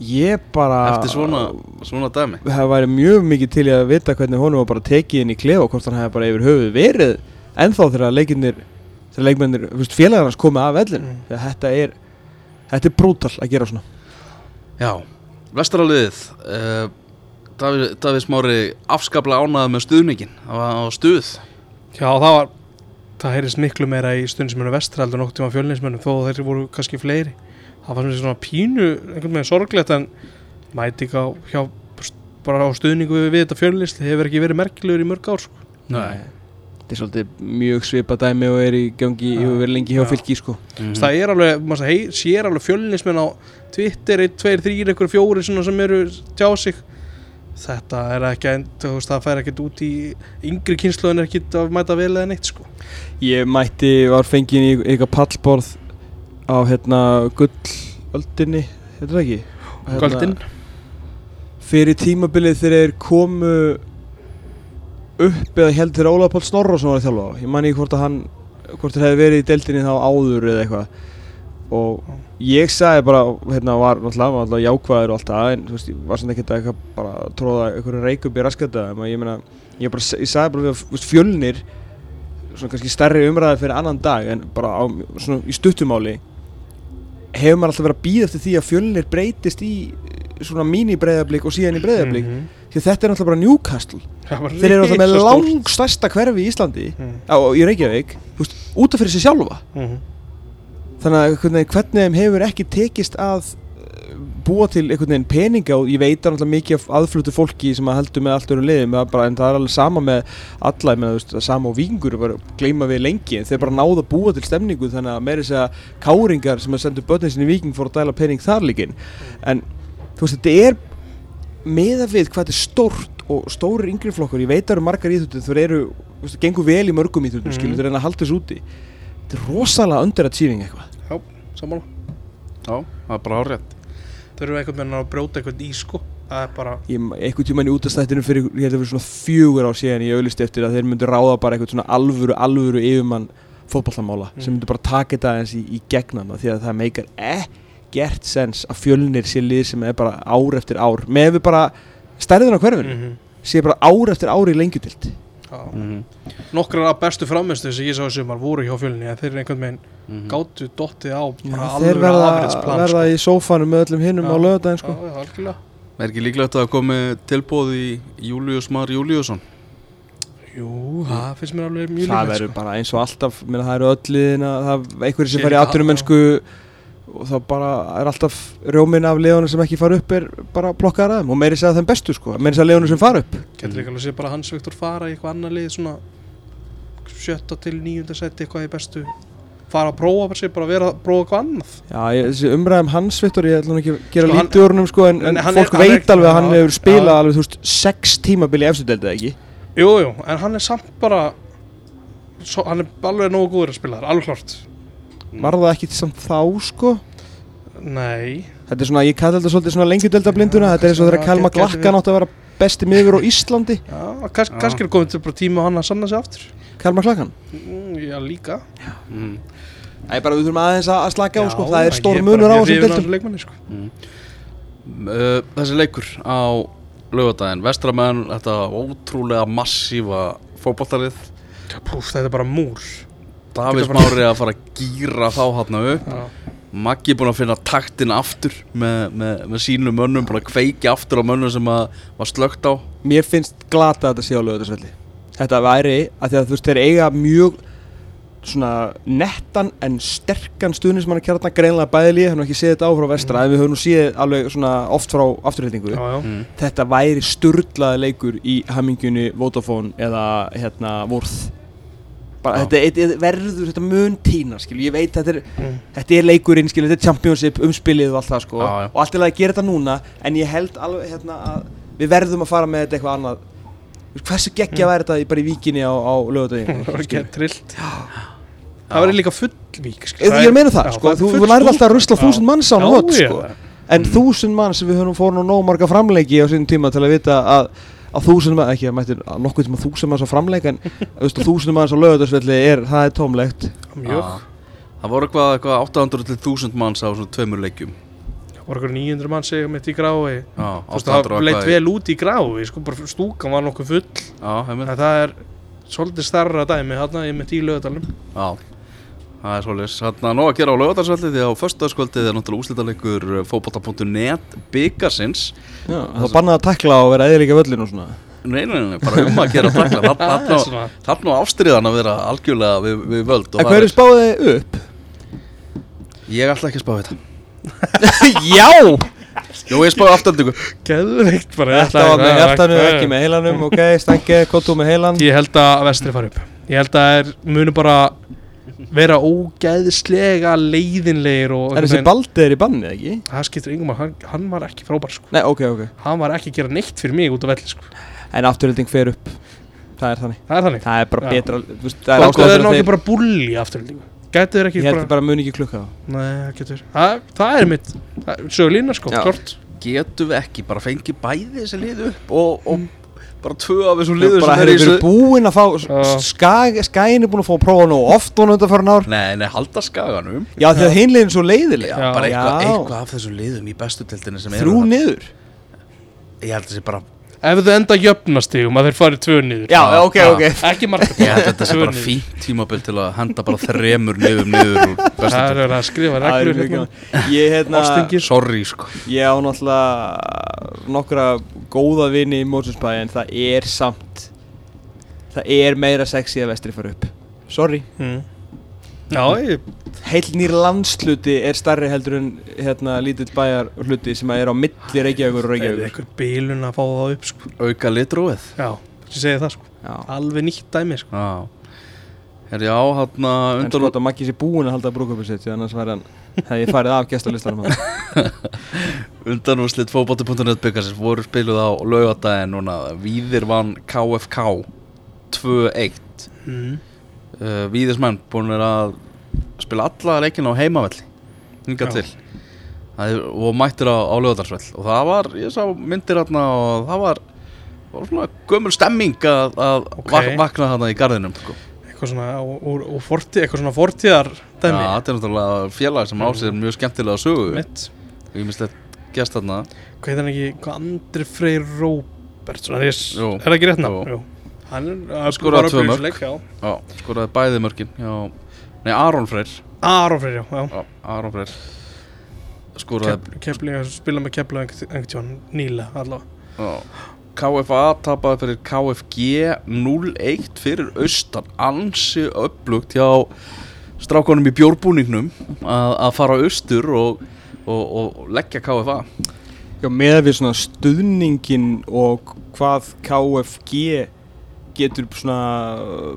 ég bara eftir svona, svona dæmi? Það væri mjög mikið til að vita hvernig honum var bara tekið inn í klef og hvort hann hefði bara yfir höfuð verið ennþá þegar leikinnir þegar leikmennir, félagarnas komið af vellin mm. þegar þetta er þetta er brútal að gera svona. Já, vestaraliðið uh, Davíð, Davíð Smári afskaplega ánaði með stuðningin það var á stuð. Já, það var það heyrðist miklu meira í stundismennu vestraldur noktið á fjölninsmennu þó þeir voru kannski fleiri það var svona pínu einhvern veginn sorglegt en mæti ekki á hjá, bara á stuðningu við, við þetta fjölnist það hefur ekki verið merkilegur í mörg ár sko. Nei þetta er svolítið mjög svipa dæmi og er í gangi og verið lengi hjá fylki sko. mm. það er alveg, maður hei, sér alveg fjölnismenn á Twitter 1, 2, 3, einhver fjóri sem eru tjá sig þetta er ekki það fær ekkert út í yngri kynslu en er ekki að mæta vel eða neitt sko. ég mætti, var fengið í eitthvað pallborð á hérna gullöldinni þetta er ekki? Hérna, Guldin fyrir tímabilið þegar þeir komu upp eða held þegar Ólaður Pál Snorrason var að þjálfa á. Ég man ekki hvort að hann hvort þeir hefði verið í deltinni þá áður eða eitthvað. Og ég sagði bara hérna var náttúrulega, var náttúrulega jákvæður og allt það en þú veist, ég var svona ekkert að bara tróða einhverju reik upp í raskölda ég meina, ég bara, ég sagði bara við fjölnir svona kannski stærri umræði fyrir annan dag en bara á, svona í stuttumáli hefur maður alltaf verið að býða eftir því að fjölnir breytist í svona mini-breyðablík og síðan í breyðablík mm -hmm. því þetta er alltaf bara Newcastle þeir eru alltaf með langstærsta hverfi í Íslandi mm. á, í Reykjavík veist, út af fyrir sig sjálfa mm -hmm. þannig að hvernig þeim hefur ekki tekist að eh, búa til einhvern veginn peninga og ég veit alltaf mikið aðflutu fólki sem að heldur með allt öru liðum en það er alveg sama með alla með, veist, sama og að gleyma við lengi en þeir bara náðu að búa til stemningu þannig að meiri segja káringar sem að sendu börnin sinni viking fór að dæla pening þar líkin en þú veist þetta er meða við hvað þetta er stórt og stórir yngri flokkur, ég veit að það eru margar íþjóttur þú eru, veist, gengur vel í mörgum íþjóttur mm. þú er að halda þessu úti. Þetta er rosalega undir að síning eitthvað. Já, sammála. Já, það er bara árétt Þau eru einhvern veginn að bróta eitthvað í sko það er bara Ég, einhvern tíman í útastættinu fyrir, ég held að það fyrir svona fjögur á síðan ég auðvist eftir að þeir myndu ráða bara eitthvað svona alvöru, alvöru yfirmann fótballamála mm. sem myndu bara taka þetta eins í, í gegnan því að það meikar ekki gert sens að fjölnir sé lið sem er bara ár eftir ár með við bara stærðin á hverfinu mm -hmm. sé bara ár eftir ár í lengjutild mm -hmm. Nokkrar af bestu framistu sem ég sá þessum voru hjá fjölni en þeir eru einhvern veginn mm -hmm. gáttu dottið á ja, þeir verða, verða sko. í sófanum með öllum hinnum á löðdægin sko. Er ekki líklegt að komi tilbóð í Július Mar Júliusson? Jú, það finnst mér alveg mjög líklegt Það verður sko. bara eins og alltaf, það eru öll liðin að einhverju sem fær í afturumennsku og þá bara er alltaf rjómin af leðunum sem ekki fara upp er bara blokkar aðeim og meiri segja þeim bestu sko. Meiri segja leðunum sem fara upp. Getur ekki alveg að sé bara Hans Viktor fara í eitthvað annar lið svona sjötta til nýjunda seti eitthvað í bestu. Fara að prófa bara sér, bara vera að prófa eitthvað annað. Já, þessi umræðum Hans Viktor ég ætlum ekki að gera sko, lítið úr húnum sko en, en, fólk er, veit alveg að hann hefur spilað alveg þú veist sex tímabili eftirdeldið ekki? Jújú, jú, en hann er samt bara svo, hann er klart Var það ekki samt þá sko? Nei Þetta er svona, ég kalli þetta svolítið svona lengjudeldablinduna Þetta er eins og þegar Kalma Glakkan átti að vera besti miður á Íslandi Já, kannski kann er komið til tíma hann að sanna sig aftur Kalma Glakkan? Mm, já, líka já. Mm. Það er bara, við þurfum aðeins að slaka á sko. Það er stór munur á þessum deildum sko. mm. uh, Þessi leikur á lögadaginn Vestramenn, þetta ótrúlega massífa fókbaltarið Þetta er bara múr Davís Mári að fara að gýra þá hann upp Já. Maggi er búin að finna taktin aftur með, með, með sínu mönnum, búin að kveiki aftur á mönnum sem að var slögt á Mér finnst glata að þetta sé á lögutasvelli Þetta væri að því að þú veist þeir eiga mjög svona nettan en sterkan stuðnismann að kjærna greinlega bæðili, hann har ekki séð þetta á frá vestra mm. en við höfum nú séð alveg svona oft frá afturhættingu mm. þetta væri sturglaði leikur í hamingjunni Vodafone eða hérna Vorð bara, þetta, þetta verður þetta mun tína skilju, ég veit þetta er, mm. þetta er leikurinn skilju, þetta er championship, umspilið og allt það sko, já, já. og allt er að gera þetta núna en ég held alveg hérna að við verðum að fara með þetta eitthvað annað. Hversu geggja mm. væri þetta bara í víkinni á, á lögutöðin það var ekki trillt það var líka full vík ég er að meina það, sko, þú, nærði alltaf að rusla þúsund manns á nót sko, en þúsund manns við höfum fórn og nóg marga framleiki á sínum tíma til að vita að að þúsundum að, ekki að mættir nokkuð sem að þúsundum að svo framleik en þúsundum að svo lögadagsvelli er, það er tómlegt. Mjög. Það voru eitthvað, eitthvað 800 til 1000 manns á svona tveimur leikjum. Það voru eitthvað 900 manns segja mitt í grái. Það leitt vel út í grái sko, stúkan var nokkuð full. Já, en það er svolítið starra dæmi hérna í mitt í lögadalum Já Það er svolítið, þannig að ná að gera á lögadagsvelli því að á förstaðskvöldið er náttúrulega úslítaleikur eh, fókbóta.net byggasins Já, það bannaði að takla og vera eða líka völlin og svona. Nei, nei, nei, bara um að gera takla Þarna á ástriðan að vera algjörlega við, við völd En hverju spáði þið upp? Ég ætla ekki að spáði þetta. Já! Jú, ég spáði afturöndingu Gæðveikt bara Þetta var með hjartanu, ekki með heilanum Ok, stengið, kottu með heilan. Ég held að vestri fari upp. Ég held að það er munu bara vera ógæðislega leiðinlegir og Er þessi Baldur í bannið ekki? það skiptir yngum að hann, hann var ekki frábær sko. Nei, ok, ok hann var ekki að gera neitt fyrir mig út af velli sko. En afturhilding fer upp Það er þannig það er þannig Það er bara Já. betra þú veist, það er ástæða fyrir náttúrulega þeir- bara bulli afturhaldingu gætu þeir ekki Ég held bara, bara muni ekki klukka það nei, það getur það, það er mitt, sögulína sko, Já. klart Getum við ekki bara fengið bæði þessi lið upp og, og bara tvö af þessum liður Bara sem er í þessu búinn að fá skag, Skagin er búinn að fá að prófa nú oft núna undan farin ár. Nei, nei, halda skaganum. Já, því að hinlegin svo leiðilega Já, bara eitthvað, eitthvað af þessum liðum í bestu tildinni sem Þrjú eru niður? Ég held þessi bara ef þau enda jöfnastigum að þeir fari tvö niður. Já, ok, ok. Ekki margt Ég held þetta sé bara fínt tímabil til að henda bara þremur niður niður úr bestu það er að skrifa reglur hérna. Ég hérna. Sorry, sko. Ég á náttúrulega nokkra góða vini í Mósusbæ en það er samt það er meira sexy að vestri fara upp. Sorry. Mm. Já, ég, Heil nýr landsluti er starri heldur en hérna lítill bæjar hluti sem er á milli Reykjavíkur og það er Reykjavíkur eitthvað bilun að fá það upp sko. Auka litróið já, ég segi það sko. Já alveg nýtt dæmi sko. Já Herri, já, hann En undan sko að Maggi sé búinn að halda brúköpið sitt því annars væri hann hefði ég farið af gestalistanum hann. Undanúrslit fótbolti.net byggasins voru spiluð á laugadaginn núna Víðir vann KFK 2-1 mm. Uh, Víðismenn búin að spila alla leikina á heimavelli hingað Já. til. Það er, og mættir á, á laugardagsvell og það var, ég sá myndir hérna og það var, var svona gömul stemming að, að Ok. vak, vakna þarna í garðinum sko. eitthvað svona úr, úr forti, eitthvað svona fortíðar Já, dæmi þetta er náttúrulega félag sem á sér mjög skemmtilega sögu. Mitt. Ég mislegt gest þarna. Hvað heit hann ekki, hvað Andri Freyr Róbert svona, ég, Jú. er það ekki rétt nafn? Hann er Skoraði tvö. Já, skoraði bæði mörkin já, Nei, Aron Freyr Aron Freyr, já, já. Aron Freyr skoraði Kefl, kefli, spila með kefla einhvern tímann nýla allavega Já. KFA tapaði fyrir KFG 0-1 fyrir austan ansi upplugt hjá strákonum í bjórbúningnum að, að fara austur og, og, og leggja KFA Já, með við svona stuðningin og hvað KFG getur svona uh,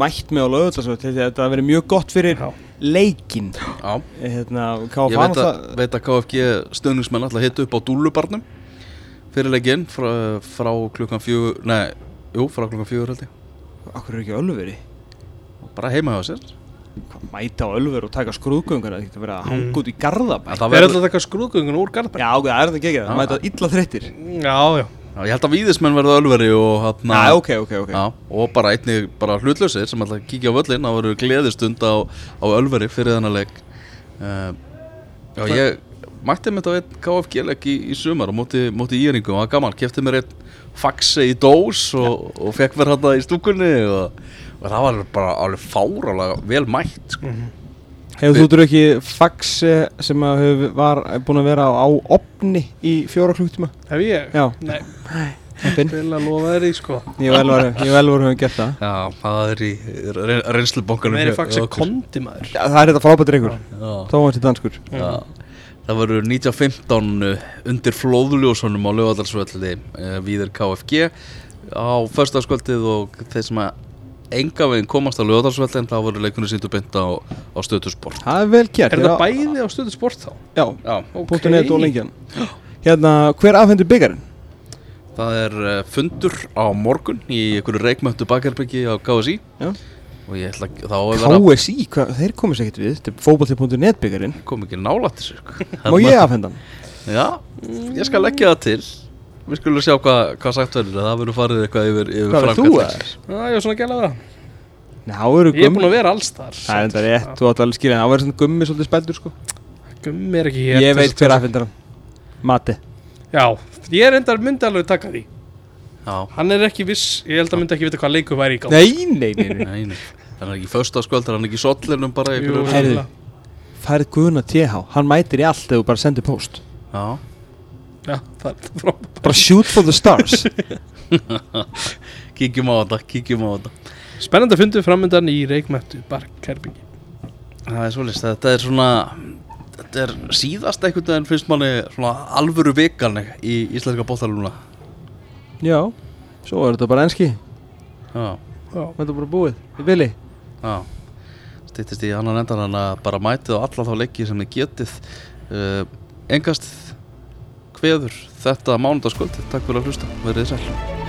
mætt með á lögutarsvöld þetta að vera mjög gott fyrir Já. leikinn. Já, hérna, ég veit að, veit að KFG stöðningsmenn alltaf hitu upp á dúlubarnum fyrir leikinn frá, frá klukkan fjögur nei, jú, frá klukkan fjögur held ég. Akkur er ekki Ölveri? Bara heima hjá sér. Mæta á Ölver og taka skrúðgöngur Það getur verið að Mm. hanga út í Garðabæ. En það verður- alltaf taka skrúðgöngun úr Garðbæk Já, ok, það er þetta ekki Já. Það mæta illa þreyttir. Já, já, Já, ég held að víðismenn verða ölveri og hann Já, ok, ok, ok. Já, og bara einnig bara hlutlausir sem alltaf kíkja á völlin það verður gleðistund á, á Ölveri fyrir þennan leik. Uh, Já, ég mætti með þetta einn KFG-leik í, í sumar og móti, móti íringum, það var gaman, kefti mér einn faxi í dós og, og fekk mér hann í stúkunni og, og það var bara alveg fáralega vel mætt sko. Hefur þú drukkið fax eh, sem að hefur var búin að vera á, á opni í fjóra klukktíma? hef ég? Já. nei, Heppin. vil að lofa þér í sko Ég vel var, ég höfum gert það Já, það er í re reynslubonkanum meiri hjá- faxi kondi maður Já, það er þetta frábært reykur Já. Þá var þetta danskur Já, það verður 1915 uh, undir flóðljósunum á lögadalsvöldi uh, Víðir KFG á förstaskvöldið og þeir sem að enga veginn komast á lögadalsvöldin þá verður leikunni síndu beint á, á stöðusport Það er vel gert er ég það bæði á stöðu sport þá? Já, Já, ok punktu net og lengjan Hérna, hver afhendur byggarinn? það er uh, fundur á morgun í einhverju reikmöntu bakherbyggi á KSI Já. og ég ætla ekki, þá vera KSI, hvað, þeir komið sér ekkert við. Þetta er fótbolti.net byggarinn kom ekki nálætt þessu. Sko. Má ég afhenda hann? Já, ég skal leggja það til. Við skulum sjá hvað hva sagt verður. Það verður farið eitthvað yfir, yfir Hvað er þú já, ég var svona gæla að þá eru ég er búin að vera alls þar Það er enda rétt, þú átt alveg skilja verður svona gummi svolítið spældur sko. Gummi er ekki hér Ég veit hver að- afhendar hann Mati já, ég er endar myndi alveg taka því. Já, hann er ekki viss, ég held að myndi ekki vita hvað leikur væri í gátt Nei, nei, nei, nei. Það er ekki föstaskvöld, það er ekki í sollinum bara í Jú, Heyrðu. Færið Guðna TH Hann mætir í allt ef þú bara sendir post Já, já, það er frábært. Bara shoot for the stars. Kíkjum á þetta, kíkjum á þetta Spennandi að fundu framöndan í Reykmættu Barkerbyggi Það er svolítið, þetta er svona Þetta er síðast einhvern veginn finnst manni svona alvöru vikan í íslenska bóttaluna Já, svo er þetta bara enski. Já, þetta er bara búið, í bili. Já, stýttist í annan endan en að bara mætið á alla þá leiki sem þið getið. Uh, engast hveður þetta mánundaskvöld takk fyrir að hlusta, verið sæl